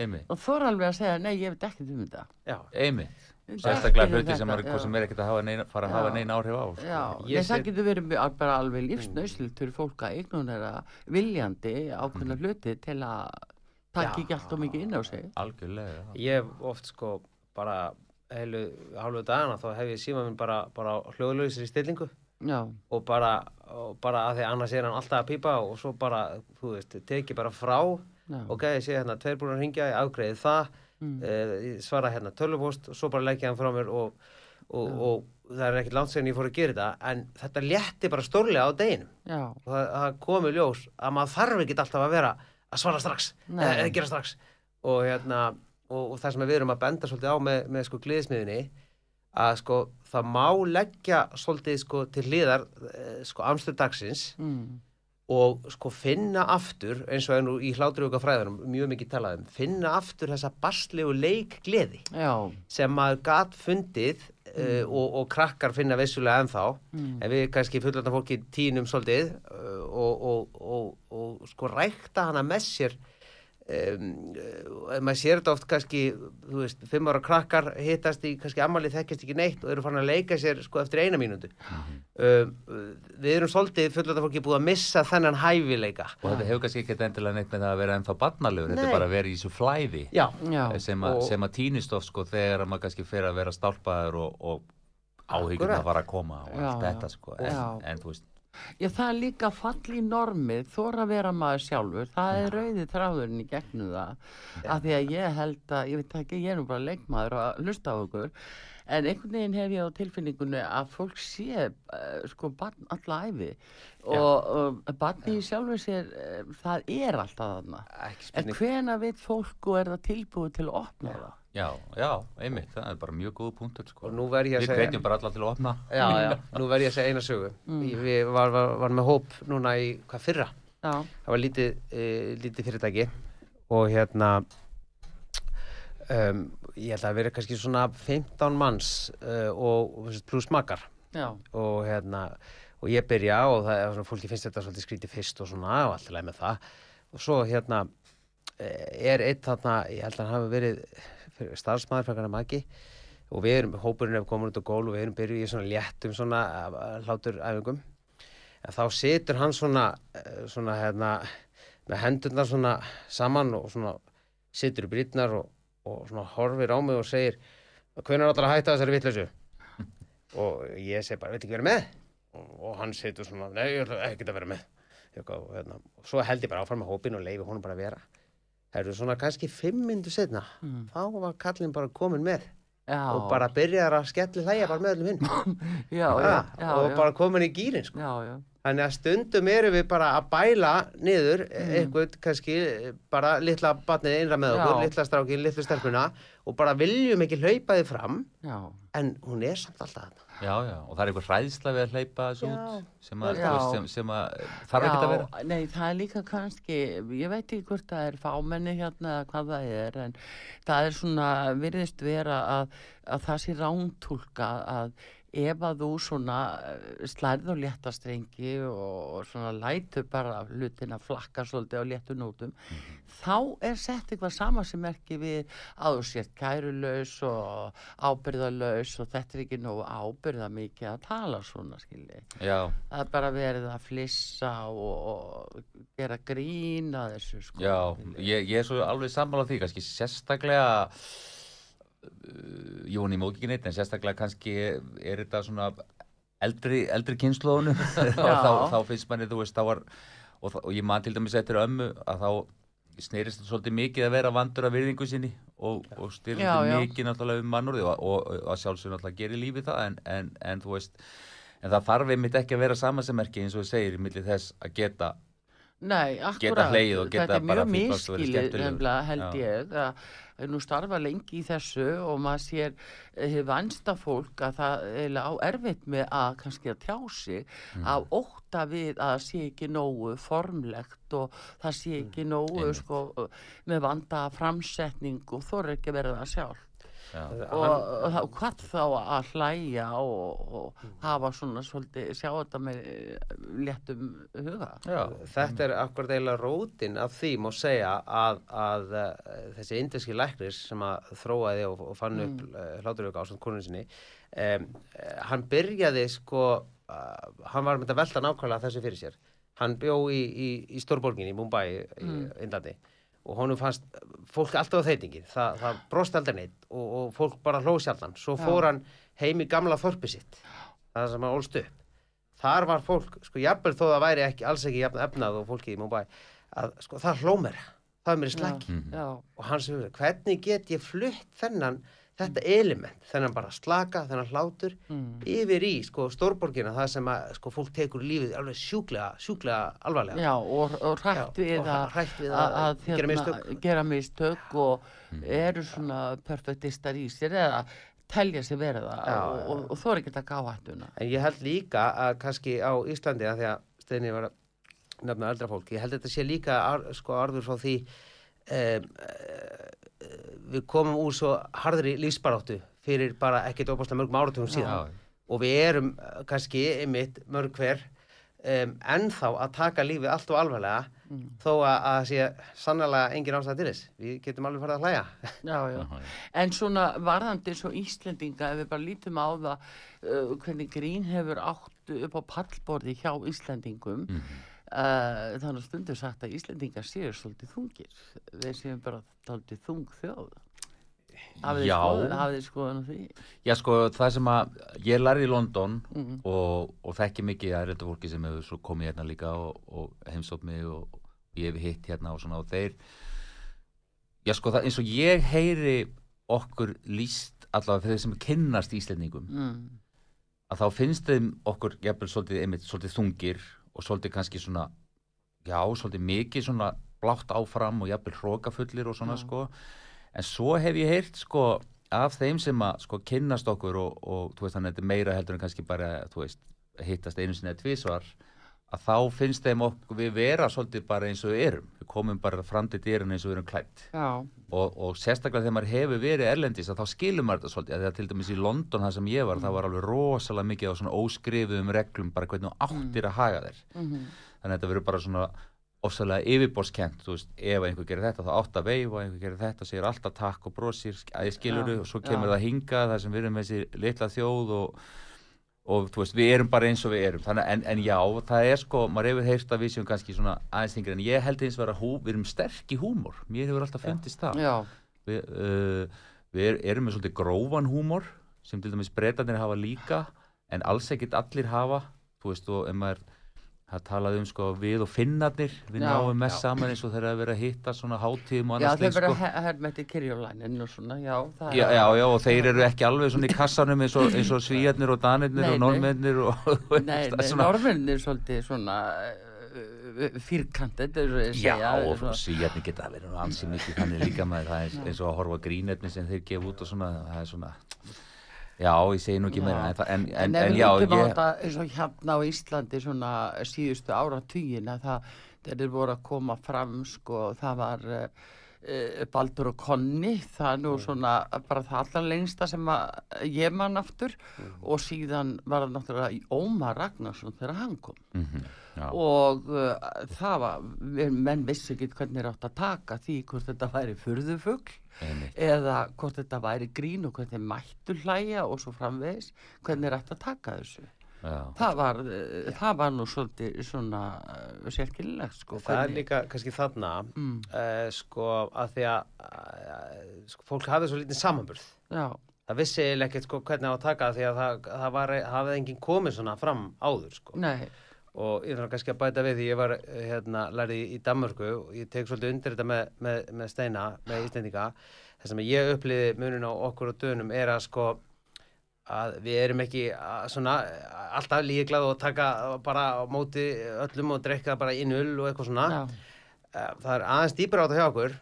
einmitt, og þú er alveg að segja, nei ég veit ekki um þetta. Já, einmitt. Sérstaklega um hluti sem, er, já. sem er ekkert að hafa neina, fara að hafa neina áhrif á sko. Já, það sé- getur verið mjög- bara alveg lífsnauðslut fyrir fólk að ignunera viljandi ákveðna hluti til að taka Já. ekki allt og mikið inn á sig. Algjörlega. Ég hef oft sko bara heilu hálfu dagana þá hef ég síma minn bara, bara hljóðlausir í stillingu. Já, og bara, og bara að því annars er hann alltaf að pípa og svo bara, þú veist, teki bara frá. Já, ok, ég sé hérna tveir búin að ringja, ég afgreiði það. Mm. eh, ég svara hérna tölvupost og svo bara leggja hann frá mér og, og, og það er ekkert langt sen ég fór að gera þetta en þetta létti bara stórlega á deginum. Og það, það komi ljós að maður þarf ekki alltaf að vera að svara strax eða, eða gera strax. Og, hérna, og, og það sem við erum að benda svolítið á með, með sko gliðismiðinni að sko það má leggja svolítið sko til hliðar eh, sko amstur dagsins mm. og sko finna aftur eins og ennú í hlátriðuga fræðunum mjög mikið talaðum, finna aftur þessa bastlegu leikgleði sem maður gat fundið uh, og, og krakkar finna vissulega ennþá mm. en við kannski fullanda fólki tínum svolítið uh, og, og, og, og sko rækta hana með sér um, maður sér þetta oft kannski þú veist, fimm ára krakkar hittast í kannski ammalið þekkist ekki neitt og eru farin að leika sér sko eftir eina mínútu. Um, við erum svolítið fullanda fólki búið að missa þennan hæfileika. Og þetta hefur kannski ekki endilega neitt með það að vera ennþá barnalegur, þetta er bara að vera í þessu flæði já, já, sem, a, Og- sem að týnist of sko þegar að maður kannski fyrir að vera stálpaður og, og áhyggjum að fara að koma og allt þetta sko. En, en þú veist, Já, það er líka fall í normið, þóra vera maður sjálfur, það er rauði þráðurinn í gegnum það, af því að ég held að, ég veit ekki, ég er nú bara leikmaður að hlusta á okkur, en einhvern veginn hef ég á tilfinningunni að fólk sé, uh, sko, barn alla æfi og uh, barni í sjálfur sér, uh, það er alltaf þarna. En hvena veit fólk og er það tilbúið til að opna það? Já, já, einmitt það er bara mjög góð punktur sko. Og nú verð ég að við segja hvetjum bara alla til að opna. Já, já, nú verð ég að segja eina sögu. Ég- við var, var, var með hóp núna í hvað fyrra? Já, það var lítið, e, lítið fyrirtæki. Og hérna um, ég held að vera kannski svona 15 manns uh, og og pluss makar. Já, og hérna og ég byrja og það er svona fólki finnst þetta svolítið skrítið fyrst og svona og allt í lagi með það. Og svo hérna eh, er eitt þarna, ég held að hann hafi verið starfsmæður fyrir hann maki. Og við erum, hópurinn er komin út á gól og við erum byrjuð í svona léttum svona hlátur æfingum. En þá situr hann svona eh, svona hérna með hendurnar svona saman og svona situr í brýtnar og, og svona horfir á mig og segir hvernig er allar að hætta þessari vitleysu? Og ég segi bara, veit ekki vera með? Og, og hann situr svona, nei, ég ætla ekki að vera með. Og, hérna, og svo held ég bara áfram með hópin og leifi honum bara að vera Herru, svona kannski fimm myndu setna, þá var kallin bara komin með já, og bara byrjar að skelli hlæja bara með öllum hinn. já, já, og bara komin í gýrin, sko. Þannig að stundum erum við bara að bæla niður Mm. eitthvað kannski bara litla batnið innra með okkur, Já. litla strákin, litla stelpuna og bara viljum ekki hlaupa þið fram já, en hún er samt alltaf þarna. Já, já, og það er eitthvað hræðsla við að hleypa þessu út sem, að, sem, sem að þarf ekki að vera. Nei, það er líka kannski, ég veit ekki hvort það er fámenni hérna eða hvað það er, en það er svona, virðist vera að, að það sé rántúlka að ef að þú svona eh, slærð og létta strengi og svona lætur bara hlutina flakka svolítið á léttu nótum, þá er sett eitthvað sama sem merki við að þú sért kærulaus og ábyrðalaus og þetta er ekki nógu ábyrða mikið að tala svona, skilji. Já, er bara verið að flissa og, og gera grín að þessu sko. já, ég, ég er svo alveg sammála því, kannski sérstaklega Jóni mók ekki neitt, en sérstaklega kannski er þetta svona eldri, eldri kynnslóðunum og þá, þá finnst manni, þú veist, þá var og, og ég man til dæmis eftir ömmu að þá snerist þetta svolítið mikið að vera vandur að virðingu sinni og, og já. mikið náttúrulega um mannúði og, og, að sjálfsögur náttúrulega gerir lífið það en, en, en þú veist en það þarf einmitt ekki að vera samansemmerki eins og þú segir í milli þess að geta Nei, akkurat, hlegið og geta þetta er mjög miskilið held ég að nú starfa lengi í þessu og maður sér hefur vannsta fólk að það eiginlega á erfitt með að kannski að tjá sig Mm. af ótta við að sé ekki nógu formlegt og það sé ekki nógu Mm. Sko með vanda framsetning og þú er ekki verið að sjálf. já, og, og, hvað þá að hlæja og, og hafa svona svolítið sjá þetta með eh, léttum huga? Já, Þetta er akkurat eiginlega rótin af því má segja að, að uh, þessi indiski læknis sem að þróaði og, og fann upp mm. uh, hláturöka ásand konun sinni um, hann byrjaði sko uh, hann var með að velta nákvæmlega þessu fyrir sér. Hann bjó í, í, í stórborginni í Mumbai í Indlandi og honum fannst fólk alltaf á þeitingi það, það brosti aldrei neitt og, og fólk bara hlóð sjaldan. Svo fór hann heim í gamla þorpi sitt það sem hann ólst upp. Þar var fólk, sko, jafnvel þó það væri ekki, alls ekki jafn efnað og fólki í Mumbai að, sko, það hló mér það er mér slæk já, og hann sem hvernig get ég flutt þennan, þetta element þennan bara slaka, þennan hlátur Mm. yfir í, sko, stórborgina það sem að, sko, fólk tekur lífið alveg sjúklega, sjúklega alvarlega já og, og hrætt við við að, að gera hérna, mistök. gera mistök og eru svona perfektistar í sér eða telja sér verið það Já, og, og, og þú er ekki að gá hættuna En ég held líka að kannski á Íslandi að því að Steini var nefna eldra fólk, ég held þetta sé líka ar, sko arður frá því um, við komum úr svo harðri lífsbaráttu fyrir bara ekkert óbáslega mörgum áratugum síðan. Og við erum uh, kannski einmitt mörg hver um, ennþá að taka lífið allt og alvarlega þó að, að sé sannlega engin ástæð til þess. Við getum alveg farið að hlæja. Já, já. en svona varðandi svo Íslendinga ef við bara lítum á það uh, hvernig grín hefur átt upp á pallborði hjá Íslendingum Mhm. Uh, þannig að stundur sagt að Íslendingar séu svolítið þungir þeir séu bara svolítið þung þjóð hafið þið skoðun á því Já, sko, það sem að ég lærði í London Mhm. og, og þekki mikið að reynda fólki sem hefur komið hérna líka og, og heimsótt mig og, og ég hef hitt hérna og svona og þeir Já, sko, það, eins og ég heyri okkur líst allavega þeir sem kynnast Íslendingum mm. að þá finnst þeim okkur jafnvel svolítið, svolítið þungir og svolítið kannski svona já, svolítið mikið svona blátt áfram og jafnvel hrókafullir og svona Já. sko en svo hef ég heyrt sko af þeim sem að sko kynnast okkur og, og þú veist þannig að þetta er meira heldur en kannski bara þú veist hittast einu sinni eða tvísvar að þá finnst þeim okkur við vera svolítið bara eins og við erum. Við komum bara fram til dýrin eins og við erum klætt og, og sérstaklega þegar maður hefur verið erlendis að þá skilur maður þetta svolítið. Þegar til dæmis í London það sem ég var, það var alveg rosalega mikið á svona óskrifuðum reglum bara hvernig þú áttir að haga þér. Mhm, þannig að þetta verður bara svona ofsalega yfirborskent, þú veist, ef einhver gerir þetta þá átt að veifa, ef einhver gerir þetta segir alltaf takk og brosir, að ég skilur Já, og svo kemur já. það hinga þar sem við erum þessi litla þjóð og, og þú veist, við erum bara eins og við erum. Þannig, en, en já, það er sko, maður hefur heyrt að við séum kannski svona aðeins þingri en ég held eins vera hú, við erum sterk í húmor. Mér hefur alltaf fundist það. Við, uh, við er, erum með svolítið grófan húmor sem til dæmis breytanir hafa líka en alls ekkit allir hafa. Þú veist og ef maður það talaði um sko við og finnarnir við Já. náum mest saman eins og þegar að vera að hitta svona hátíðum og Já, annars þeir slíkt verða sko að herma eftir kyrjólænin og svona, já. Já, já, já, og þeir eru ekki alveg svona í kassanum eins og, eins og svíjarnir og danirnir Nei, og normennir og Nei, nei, svona, normenn er svolítið svona fyrkantið, svo að Já, segja. og svona- svíjarnir geta verið nú ansi mikið þannig líka með það eins og að horfa á grínefni sem þeir gefa út og svona, það er svona Já, ég segi nú ekki meira en, en, en, En ef en við já, ég þetta eins og hérna á Íslandi svona síðustu ára að það þeir eru voru að koma fram sko, það var uh, uh, Baldur og Konni, það er nú Mm. svona bara það allar lengsta sem að ég man aftur Mm. og síðan var það náttúrulega Ómar Ragnarsson þegar hann kom Mhm, já. og uh, það var, menn vissi ekki hvernig er átt að taka því hvort þetta væri furðufugl Einmitt. eða hvort þetta væri grín og hvernig mættu hlæja og svo framvegis hvernig er ætti að taka þessu Já. það var, uh, það var nú svolítið svona uh, sérkynlegt sko það er líka kannski þarna Mm. uh, sko að því að uh, sko, fólk hafði svo lítið samanburð já, það vissi ekkert sko hvernig á að taka það því að það, það var, hafði enginn komið svona fram áður sko nei, og ég þarf kannski að bæta við því ég var eh, hérna lærið í, Danmörku og ég tek svolítið undir þetta með, með, með steina með Íslendinga. Það sem ég uppliði munin á okkur og dönum er að sko að við erum ekki að, svona alltaf líklað og taka bara á móti öllum og drekka bara null og eitthvað svona. Já, Eh, það er aðeins dýpra á þetta hjá okkur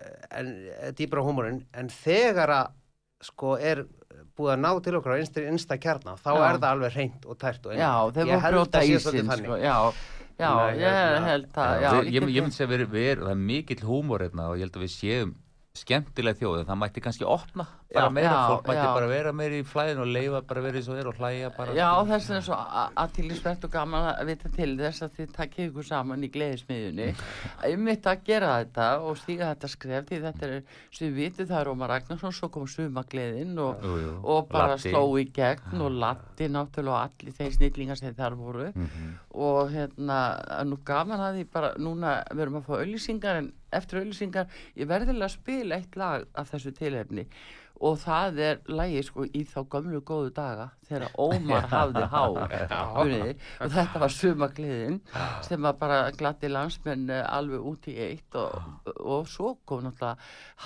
eh, en dýpra á húmórin en þegar að sko er búið að ná til okkur á einsta, einsta kjarna þá Já. er það alveg hreint og tært og þeir Ég voru held brjóta að í sé svolítið sín þannig. sko, já, já, Nei, ég hérna- held að Já, við, ég, get- ég myndi að við, við, það er mikill húmor hérna og ég held að við séum skemmtileg þjóð en það mætti kannski opna bara Já. meira, Já, fólk mætti bara vera meira í flæðin og leifa bara vera eins og er og hlæja bara Já, þess er svo aðtýrlisvert og gaman að vita til þess að þið takkið ykkur saman í gleðismiðjunni einmitt að gera þetta og stíga þetta skref því þetta er, sem við vitum það er Ómar Ragnarsson, svo kom sumagleðin og, Jú, jú. og bara Latti. sló í gegn og Latti náttúrulega og allir þeir snillingar sem þar voru Mhm. og hérna, nú gaman að því bara núna við erum að fá auðlýsingar en eftir auðlýsingar ég verðilega spila eitt lag af þessu tilhefni og það er lagi sko í þá gömlu góðu daga þegar Ómar hafði há og þetta var sumagliðin sem var bara glatti landsmenn eh, alveg út í eitt og, og svo kom náttúrulega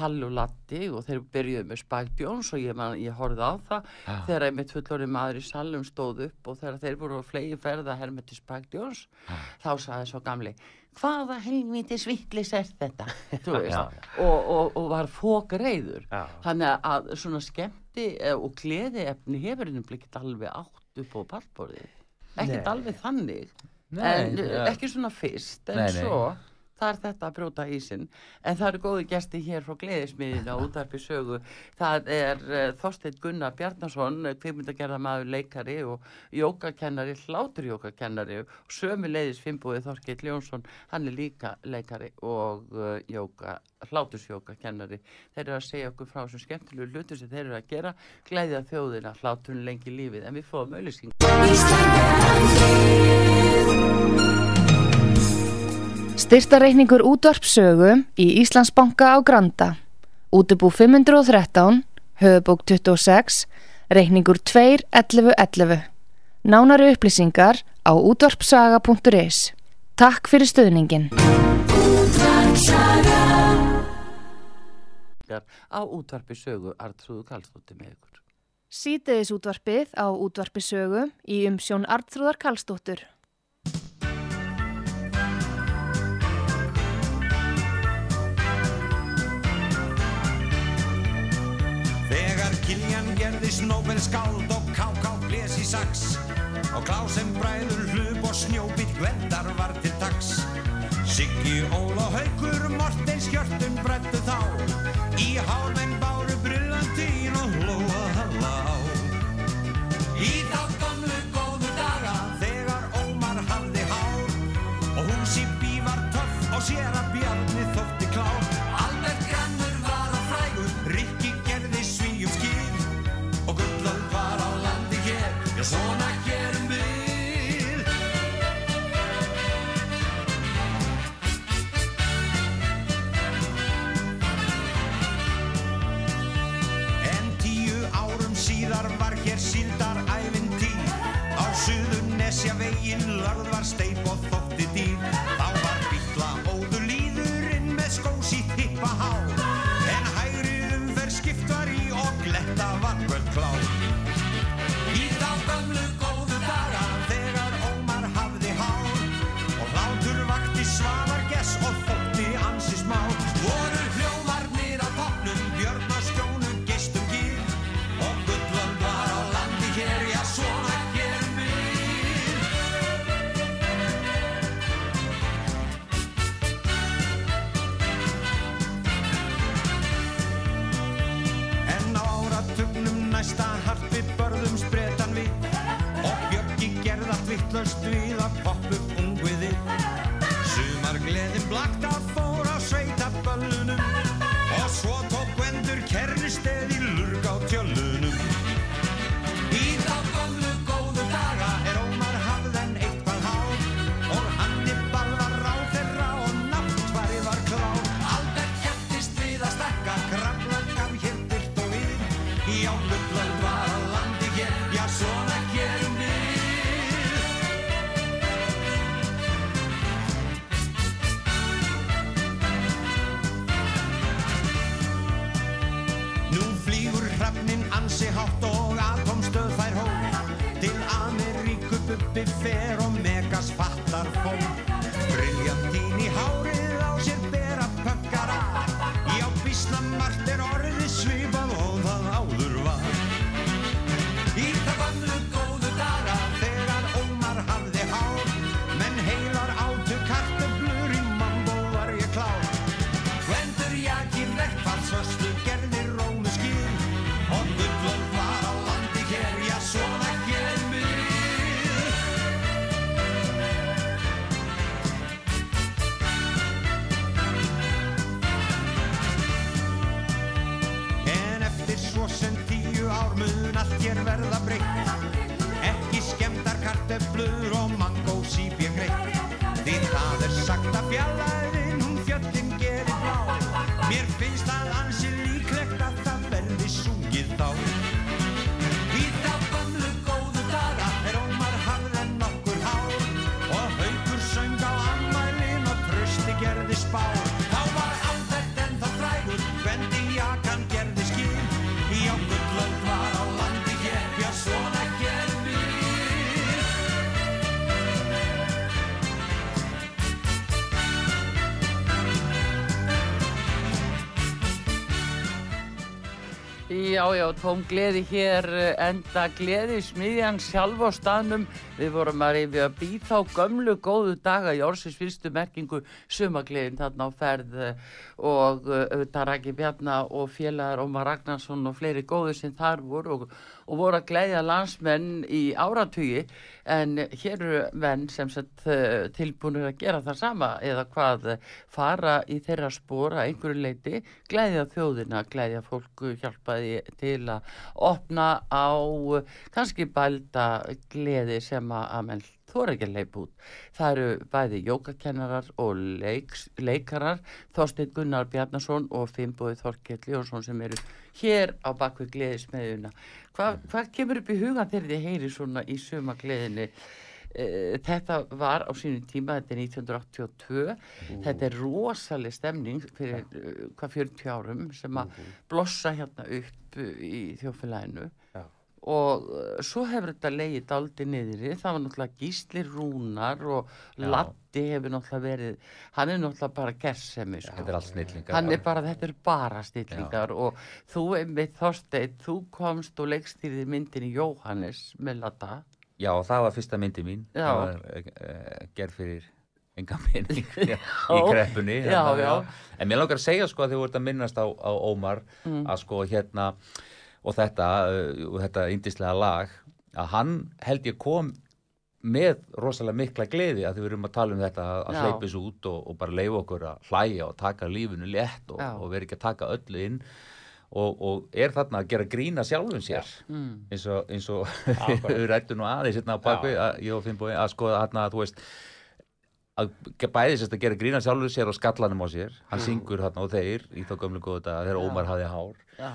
Hall og Latti og þeir byrjuðu með Spike Jones og ég, man, ég horfði á það þegar einmitt fullorinn maður í salum stóð upp og þegar þeir voru á flegi ferða hermeti Spike Jones þá sagði svo gamli hvaða helviti sviklis er þetta og, og, og var fókreiður Já. þannig að svona skemmti eh, og gleði efni hefur hennum blikkit alveg átt upp á pallborðið ekkert Nei. alveg þannig Nei, en ja. uh, ekki svona fyrst en Nei, nei. svo það er þetta að brjóta ísinn. En það eru góði gesti hér frá gleðismiðinu á útarpi sögu. Það er uh, Þorsteinn Gunnar Bjarnason kvikmyndagerðamaður leikari og jókakennari, hláturjókakennari og sömu leiðis fimbúið Þorsteinn Ljónsson hann er líka leikari og uh, jóka, hlátursjókakennari þeir eru að segja okkur frá þessum skemmtilegu hlutu sem þeir eru að gera glæðja þjóðina, hláturinn lengi lífið. En við fóðum auðlýsing Styrtareikningur útvarpsögu í Íslandsbanka á Granda. Útubú 513, höfubók 26, reikningur 21111. Nánari upplýsingar á útvarpsaga.is. Takk fyrir stöðningin. á útvarpi sögu Artrúðu Karlsdóttir með ykkur Sýteðis útvarpið á útvarpisögu í umsjón Arnþrúðar Karlsdóttur. Kiljan gerðist Nobel skáld og K.K. blés í sax. Og Klásen bræður hlup og snjóbíl gvendar var til dags. Siggi, Ól og Haukur, Mortens hjörtun brættu þá. Í hálmenn báru brillantín og hlóa halla á. Í þá gamlu góðu daga þegar Ómar hafði hár og hún Sippi var töff og sér að Bjarni vittlust við það er sagt að fjallaðin hún fjöllin gerir blá. Mér finnst það ansi Já, já, tóm gleði hér, eh, enda gleði smiðjan sjálf á staðnum. Við vorum að reyfi að býð þá gömlu góðu daga í orðsins fyrstu merkingu sumagleðin þarna á ferð eh, og eh, auðvitað Raki Bjarnar og félagar Ómar Ragnarsson og fleiri góðu sem þar voru og, og voru að gleiðja landsmenn í áratugi. En hér eru menn sem sett tilbúinur að gera það sama eða hvað eh, fara í þeirra spóra einhverju leiti, gleiðja þjóðina, gleiðja fólku, hjálpa því til að opna á eh, kannski bælda gleði sem að, að menn þóra ekki að leipa út. Það eru bæði jókakennarar og leiks, leikarar, Þorstein Gunnar Bjarnason og Finnbóði Þorkell Jónsson sem eru hér á bakvið gleðismiðuna. Hva, hvað kemur upp í hugan þegar þið heyri svona í suma gleðinni? Eh, Þetta var á sínum tíma, þetta er 1982, þetta er rosaleg stemning fyrir uh, hvað 40 árum sem að blossa hérna upp uh, í þjófélaginu. Og uh, svo hefur þetta leiðið daldi niðri, það var náttúrulega Gísli Rúnar og Já. Latti hefur náttúrulega verið, hann er náttúrulega bara gersemi sko. Þetta er allt snillingar. Hann er bara, þetta er bara stillingar og þú einmitt Þorsteinn, þú komst og leikstýrði myndin í Jóhannes með Latta. Já, það var fyrsta myndi mín. Já. Það var uh, gerð fyrir enga minning í. Já, já. En mér langar að segja sko að þið voruð að minnast á, á Ómar Mm. að sko hérna og þetta, og þetta indislega lag að hann held ég kom með rosalega mikla gleði að þið verum að tala um þetta að, hleypis út og, og bara leifa okkur að hlæja og taka lífinu létt og, og vera ekki að taka öllu inn. Og, og er þarna að gera grína sjálfum sér. Mm. eins og, eins og við rættum nú aðeins hérna á bakvið að ég og Finnbói að skoða hérna að þú veist að bæði sérst að gera grína sjálfur sér og skallanum á sér. Hann syngur þarna og þeir í þá gömlu góðu dag þegar Ómar hafði hár. Já,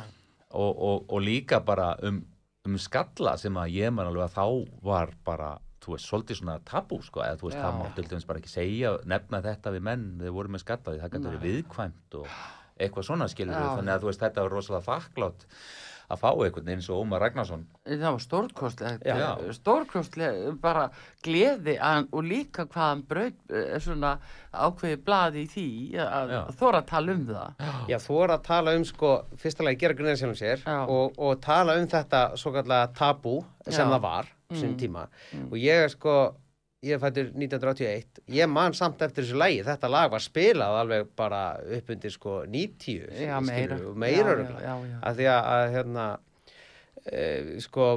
og, og, og líka bara um, um skalla sem að ég man alveg að þá var bara þú veist, svolítið svona tabú sko, eða þú veist, Já. það mátti til dæmis bara ekki segja nefna þetta við menn, þeir voru með skalla því það gæti verið viðkvæmt og eitthvað svona skilur Já. þannig að þú veist, þetta var rosalega þakklátt að fá einhvern eins og Ómar Ragnarsson það var stórkostlegt, Já. stórkostlegt, bara gleði að, og líka hvað hann braut eh, svona ákveði blaði í því að þóra að tala um það. Já, er að tala um sko, fyrsta lagi gera grunni sjálfum sér Já. og, og tala um þetta svo kallega tabú sem Já. það var sem Mm. tíma og ég er sko, ég er fættur 1981 ég man samt eftir þessu lagi þetta lag var spilað alveg bara upp undir sko 90 Já, meira. meira Já, já, já, já. að því að, að hérna uh, sko,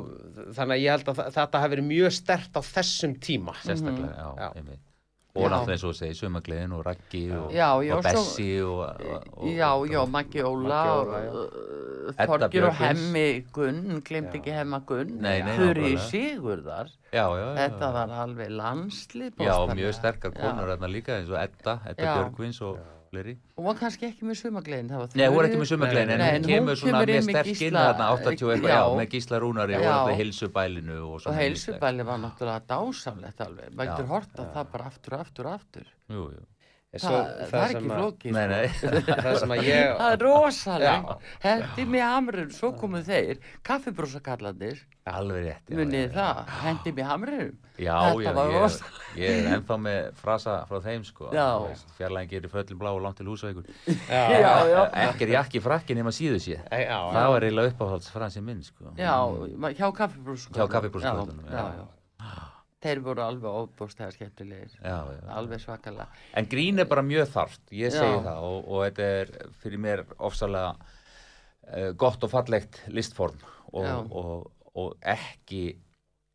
þannig að ég held að þetta hafi verið mjög stert á þessum tíma sérstaklega, já, Já. einmitt og náttúrulega eins og þú segir, sumagleðin og Raggi og, Já, já, og svo- Bessi og, og, og, Já, já, Maggi Óla, uh, Þorgir og Björgvins. Hemmi Gunn, glemt ekki Hemma Gunn, Þurri. Sigurðar, já, já, já, þetta var alveg landslið Já, mjög sterkar Já. konur þarna líka eins og Edda, Edda. Björgvins og fleiri. Og var kannski ekki með var Nei, hún er ekki með sumaglein en hún kemur svona með sterk inn þarna 80 og eitthvað, já, já. með Gísla Rúnari og Já. þetta heilsubælinu og Og svona. heilsubæli var náttúrulega dásamlegt alveg, maður getur hort á það bara aftur og aftur og aftur. Jú, jú. Svo, það, það er ekki flókið. Nei, nei. það sem að ég Það er rosalega. Hendi með hamrun, svo komu þeir, kaffibrósakallandir, Alveg rétt. já, munið það, hendi með hamrun. Já, Þetta var ég, rosa- ég er ennþá með frasa frá þeim, sko. Já. Fjarlægin gerir föllin blá og langt til húsveikur. Ekki er jakki frakki nema síðu sé. Það var eiginlega uppáhaldsfransi minn, sko. Já, hjá kaffibrósakallandir. Þeir voru alveg óbústæða skemmtilegir, Já, já. alveg svakalega. En grín er bara mjög þarft, ég segi Já. það og, og þetta er fyrir mér ofsalega uh, gott og fallegt listform og, og, og ekki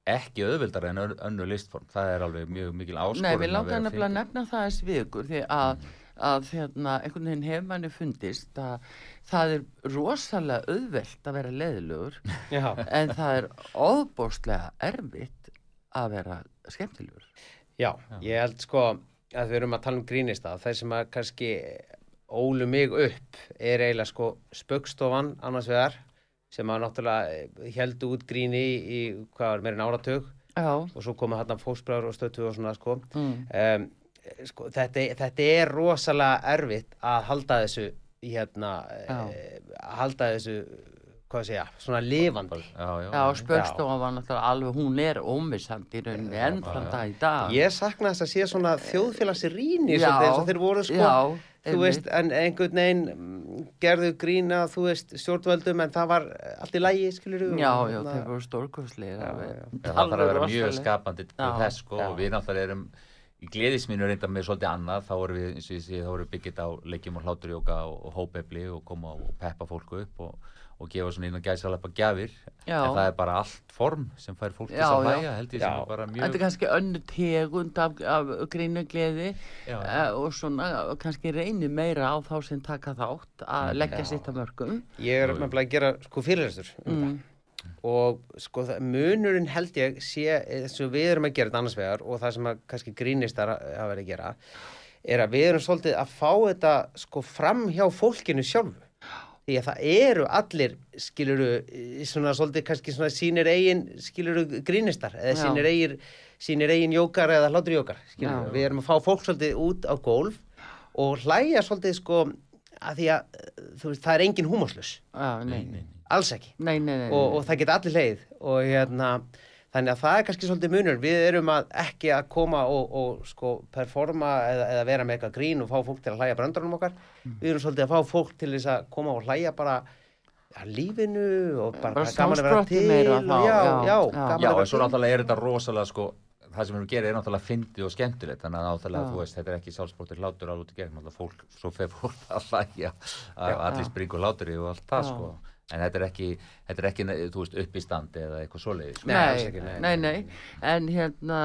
ekki auðvildar en ön- önnur listform það er alveg mjög mikil áskorun Nei, við nefnilega að nefna það eins við ykkur því að, að hérna, einhvern veginn hefur manni fundist að það er rosalega auðvelt að vera leðilegur já, en það er óbóstlega erfitt að vera skemmtilegur. já, ég held sko að við erum að tala um grínista þeir sem að kannski ólu mig upp er eiginlega sko spöggstofan annars vegar sem að náttúrulega heldu út gríni í, í hvað var meirinn áratug Já, og svo koma hann fósbræður og stötu og svona sko. mm. um, sko þetta, þetta er rosalega erfitt að halda þessu hérna, Já. e, halda þessu hvað sé ég, svona lifandi. Já, já, já spöggstofan var náttúrulega alveg, hún er ómissandi í rauninni enn þann dag í dag. ég sakna þess að sé svona þjóðfélagsrýni Já, eins og þeir voru sko. Já, þú veist, en einhvern veginn mm, gerðu grína, þú veist, stjórnvöldum en það var allt í lægi, skilur Já, já, þeir voru. Já, það þarf að vera mjög skapandi þess sko og við náttúrulega erum í gleðisminu reynda með svolítið annað. Þá erum við, eins og ég sé, þá erum við byggjit á leikjum og hláturjóka og, og hópefli og koma og peppa fólku upp og, og gefa svona inn og gæsa alveg gjafir Já. en það er bara allt form sem fær fólk til Já, þess að já. hlæja held ég sem Já. er bara Þetta mjög er kannski önnu tegund af, af grínu gleði Já. uh, og svona og kannski reynir meira á þá sem taka þátt að Mm, leggja sitt að mörgum. ég er með að gera sko fyrirlestur um Mm. og sko það, munurinn held ég sé eins og við erum að gera þetta annars vegar og það sem að kannski grínistar hafa verið að gera er að við erum svolítið að fá þetta sko fram hjá fólkinu sjálfu því að það eru allir skiluru svona svolítið kannski svona sínir eigin skiluru grínistar eða sínir eigin sínir eigin jókar eða hláturjókar skiluru Já. við erum að fá fólk svolítið út á gólf og hlæja svolítið sko að því að veist það er engin húmáslus Já, nei, nei, alls ekki. Nei, nei, nei. og, og það geta allir leið og hérna þannig að það er kannski svolítið munur við erum að ekki að koma og, og sko performa eða, eða vera með eitthvað grín og fá fólk til að hlæja bröndunum okkar. Við erum svolítið að fá fólk til þess að koma og hlæja bara ja, lífinu og bara, Bara gaman að vera til meira og já, já, já, já. að vera svo náttúrulega er þetta rosalega sko það sem við erum að gera er náttúrulega fyndið og skemmtilegt. Þannig að náttúrulega, þú veist, þetta er ekki sjálfsbróttir látur alveg út í gegn, náttúrulega fólk, svo fer fólk að hlæja, að allir springur láturi og allt það, Já. sko en þetta er ekki, þetta er ekki, þú veist, upp í standi eða eitthvað svoleiðis. Nei, Nei, nei, nei, nei, en hérna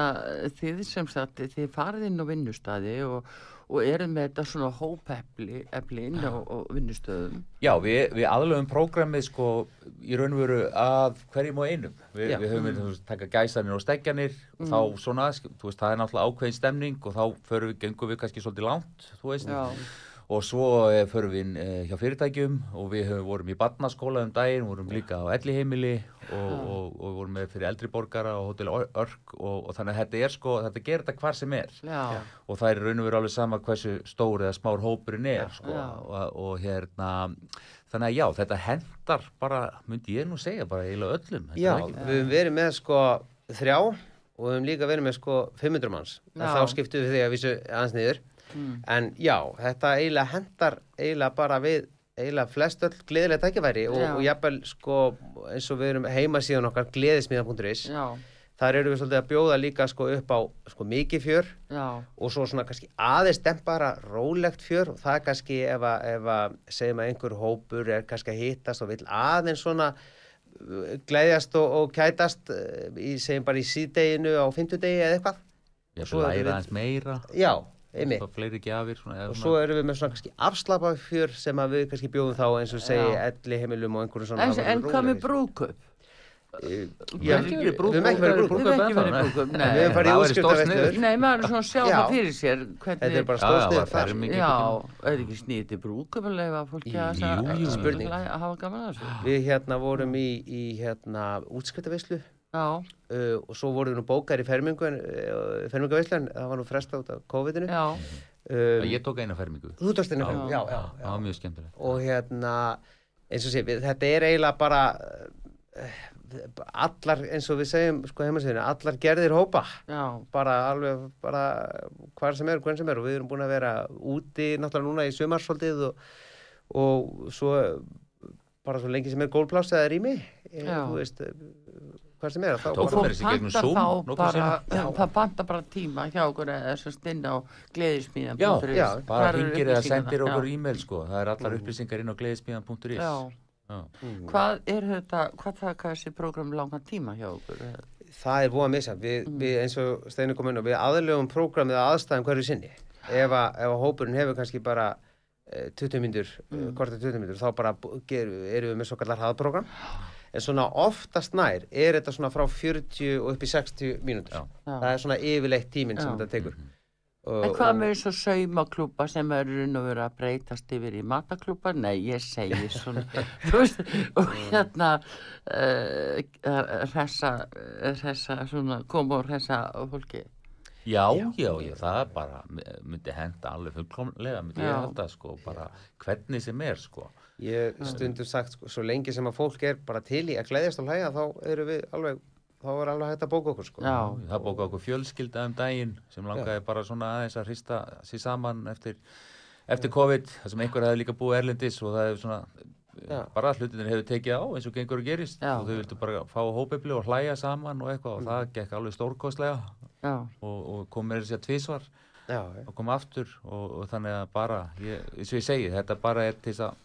þið sem sagt, þið farið inn á vinnustadi og, og eru með þetta svona hópefli efli inn á, á vinnustöðum. Já, við, við aðlöfum prógramið sko í raun og veru að hverjum og einum. Vi, við höfum við mm. taka gæsanir og steggjanir og þá svona, þú veist, það er náttúrulega ákveðin stemning og þá förum við, gengum við kannski svolítið langt, þú veist. Já. Og svo eh, förum við inn eh, hjá fyrirtækjum og við höfum vorum í barnaskóla um daginn, vorum líka á elliheimili og, og, og vorum með fyrir eldri borgara og hótel Örk og, og þannig að þetta er sko, þetta gerir þetta hvar sem er. Já, og það er í raun og veru alveg sama hversu stór eða smár hópurinn er sko, Já. og, og hérna þannig að já, þetta hendar bara myndi ég nú segja bara eiginlega öllum. Já, ekki- við höfum verið með sko þrjá og við höfum líka verið með sko 500 manns. Þá skiptum við því að vísu aðeins niður en já, þetta eiginlega hendar eiginlega bara við eiginlega flest öll gleðilega tækifæri og, Já. og jafnvel sko eins og við erum heima síðan okkar gleðismiða.is já, þar eru við svolítið að bjóða líka sko upp á sko mikið fjör já, og svo svona kannski aðeins dempara rólegt fjör. Og það er kannski ef að, ef að segjum að einhver hópur er kannski að hittast og vil aðeins svona gleðjast og, og kætast eh, í, segjum bara í síðdeginu á fimmtudegi eða eitthvað. Ég Svo læra aðeins meira. Já, einmitt og fleiri gjafir svona, eða og svo erum við með svona kannski afslapa fjör sem að við kannski bjóðum þá eins og segi Já. elli heimilum og einhverjum svona En, en hvað með brúkup? Já, Við hefum ekki verið brúðkaup. Við hefum farið útskriftarveislu. stórsniðugt. Nei, maður er svona að sjá Já. það fyrir sér Þetta er hvernig, bara stóðsnið ferming. já, er ekki snýðið til brúkup að leifa fólki að hafa gaman að þessu? Við hérna vorum í, í hérna útskriftaveislu Já, uh, og svo vorum við nú bókar í fermingu en, uh, fermingaveislu en það var nú fresta út af COVID-inu. já, Um, Ég tók eina fermingu þú tókst einu Já. fermingu, já, já, Það já. var mjög skemmtilegt Og hérna, eins og sé, við, þetta er eiginlega bara uh, allar, eins og við segjum sko heimasíðinu, allar gerðir hópa. já, bara alveg, bara hvar sem er, hvern sem er og við erum búin að vera úti náttúrulega núna í sumarsvoldið og, og svo bara svo lengi sem er rými eh, Já. þú veist, hvar sem er þá og fólk Zoom þá bara, það pantar bara tíma hjá okkur eða þess að stinna á gleðismíðan Já, Já, bara ringir eða sendir okkur e-mail sko. Það er allar upplýsingar inn á gleðispíðan.is Já, Já. hvað er þetta, hvað taka þessi prógram langan tíma hjá okkur? það er búið að missa við, við eins og Steinu kom inn og við aðlögum prógramið að aðstæðum hverju sinni. Ef að, ef að hópurinn hefur kannski bara eh, 20 myndur, mm. korta 20 myndur þá bara gerum- erum við með svo kallar hraðprogram en svona oftast nær er þetta svona frá 40 og upp í 60 mínútur Já. Já. það er svona yfirleitt tíminn sem Já. þetta tekur og, En hvað með þessu saumaklúpa sem eru raun og vera að breytast yfir í mataklúpa? Nei, ég segi svona, þú veist, og hérna uh, hressa, hressa, svona, koma og hressa fólki. Já, já, já, það er bara myndi henda alveg fullkomlega myndi ég Já. halda sko, bara hvernig sem er sko ég stundum sagt sko, svo lengi sem að fólk er bara til í að gleðjast og hlæja þá erum við alveg þá er alveg hægt að bóka okkur sko. Já, Það bóka okkur fjölskylda um daginn sem langaði bara svona aðeins að hrista sér saman eftir, eftir COVID það sem einhver hefði líka búið erlendis og það hefur svona Já. bara hlutinir hefur tekið á eins og gengur og gerist. Já. og þau vildu bara fá hópefli og hlæja saman og eitthvað og það gekk alveg stórkostlega. Já, og, og kom með þessi að tvísvar já, já. og kom aftur og, og þannig að bara ég, eins og ég segi, þetta bara er til þess að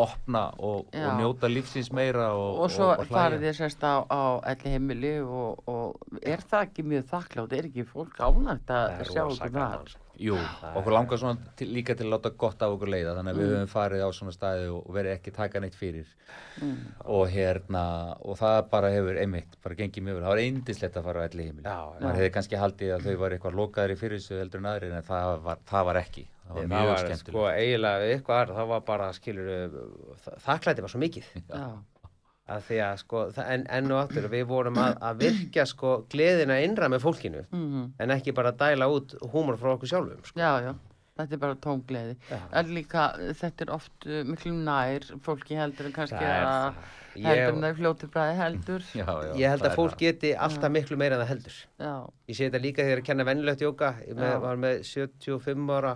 opna og, og njóta lífsins meira og, og svo farið þið sérst á, á elli heimili og, og er það ekki mjög þakklátt, er ekki fólk ánægt að Það sjá rosa okkur sko. Jú, okkur langar svona til, líka til að láta gott af okkur leiða þannig að Mm. við höfum farið á svona staði og verið ekki taka neitt fyrir. Mm. og hérna og það bara hefur einmitt, bara gengið mjög vel. Það var eindislegt að fara á elli heimili. Maður hefði kannski haldið að þau var eitthvað lokaðir í fyrir þessu heldur en aðrir en það var, það var ekki það var það mjög var skemmtilegt sko eiginlega eitthvað aðra, það var bara skilur þakklæti var svo mikið Já, að því að sko það- en, enn og aftur við vorum að, að virkja sko gleðina innra með fólkinu mhm. en ekki bara dæla út húmor frá okkur sjálfum sko. já, já. Þetta er bara tóngleði. En líka, þetta er oft uh, miklu nær fólki heldur en kannski Það að það. heldur en það er fljótur bræði heldur. Já, já, ég held að fólk það. geti alltaf miklu meira en það heldur Já, ég sé þetta líka þegar ég er að kenna vennilegt jóka ég með, var með 75 ára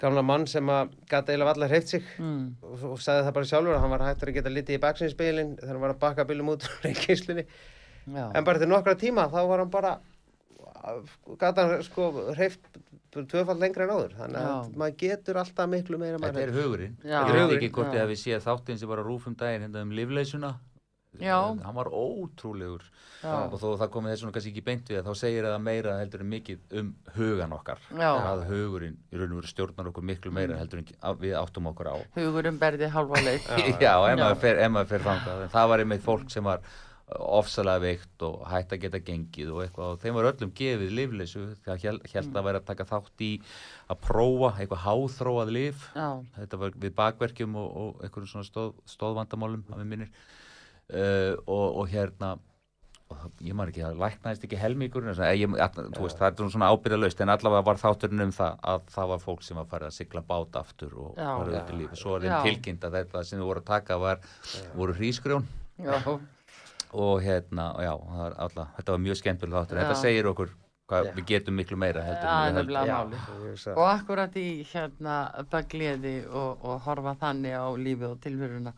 gamla mann sem að gata eiginlega allar hreift sig mm. og, og sagði það bara sjálfur að hann var hættur að geta litið í baksinspilin þegar hann var að bakka bílum út úr reyngislunni en bara til nokkra tíma þá var hann bara gata hann sko hreift tvöfald lengra en áður þannig að Já. maður getur alltaf miklu meira Þetta er hugurinn. Ég veit Hugurinn, ekki hvort ég hefði séð þáttinn sem var á rúfum daginn hérna um livleysuna. Já. Hann var ótrúlegur. Já. Og þó það komið þess vegna kannski ekki beint við þá segir það meira heldur en mikið um hugan okkar. Já. Að hugurinn í raun og veru stjórnar okkur miklu meira heldur en við áttum okkur á. Hugurinn berði halva leik. Já, Já. maður fer, fer þangað. En það var einmitt fólk sem var ofsalega veikt og hætt að geta gengið og eitthvað og þeim var öllum gefið lifleysu það held, held að vera að taka þátt í að prófa eitthvað háþróað lif Já, þetta var við bakverkjum og, og einhverjum svona stóð, stóðvandamálum að við minnir uh, og, og hérna og það- ég man ekki, það læknaðist ekki ég, að, þú veist, það er svona ábyrðalaust en allavega var þátturinn um það að það var fólk sem var farið að sigla bát aftur og farið út í lífi, svo er þeim tilkynnt að þetta sem þau voru að taka var, voru hrísgrjón. Já, og hérna, og já, það var alla, þetta var mjög skemmtileg þáttur, þetta segir okkur hvað við getum miklu meira Og akkurat í hérna bagleði og, og horfa þannig á lífið og tilveruna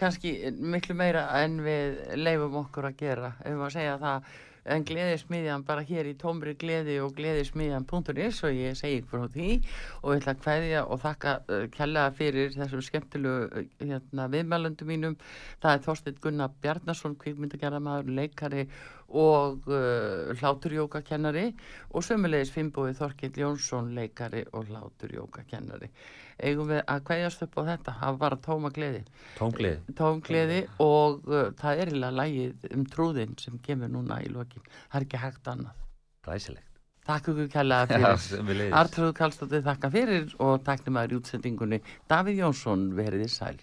kannski miklu meira en við leifum okkur að gera. Ef maður segja það en gleðismiðjan bara hér í tómri gleði og gleðismiðjan.is og ég segi frá því. Og ég ætla að kveðja og þakka uh, kærlega fyrir þessum skemmtilegu uh, hérna, viðmælundum mínum. Það er Þorsteinn Gunnar Bjarnason kvikmyndagerðamaður, leikari og uh, hláturjókakennari og sömulegis Finnbói Þorkill Jónsson leikari og hláturjókakennari eigum við að kveðjast upp á þetta? Það var tóma gleði. Tómgleði. Og uh, það er eiginlega lægið um trúðinn sem kemur núna í lokin. Það er ekki hægt annað. Ræsilegt. Takk fyrir sem við leiðis. Artrúð Kallstóttir þakka fyrir og takk nema í útsendingunni Davíð Jónsson veriði sæl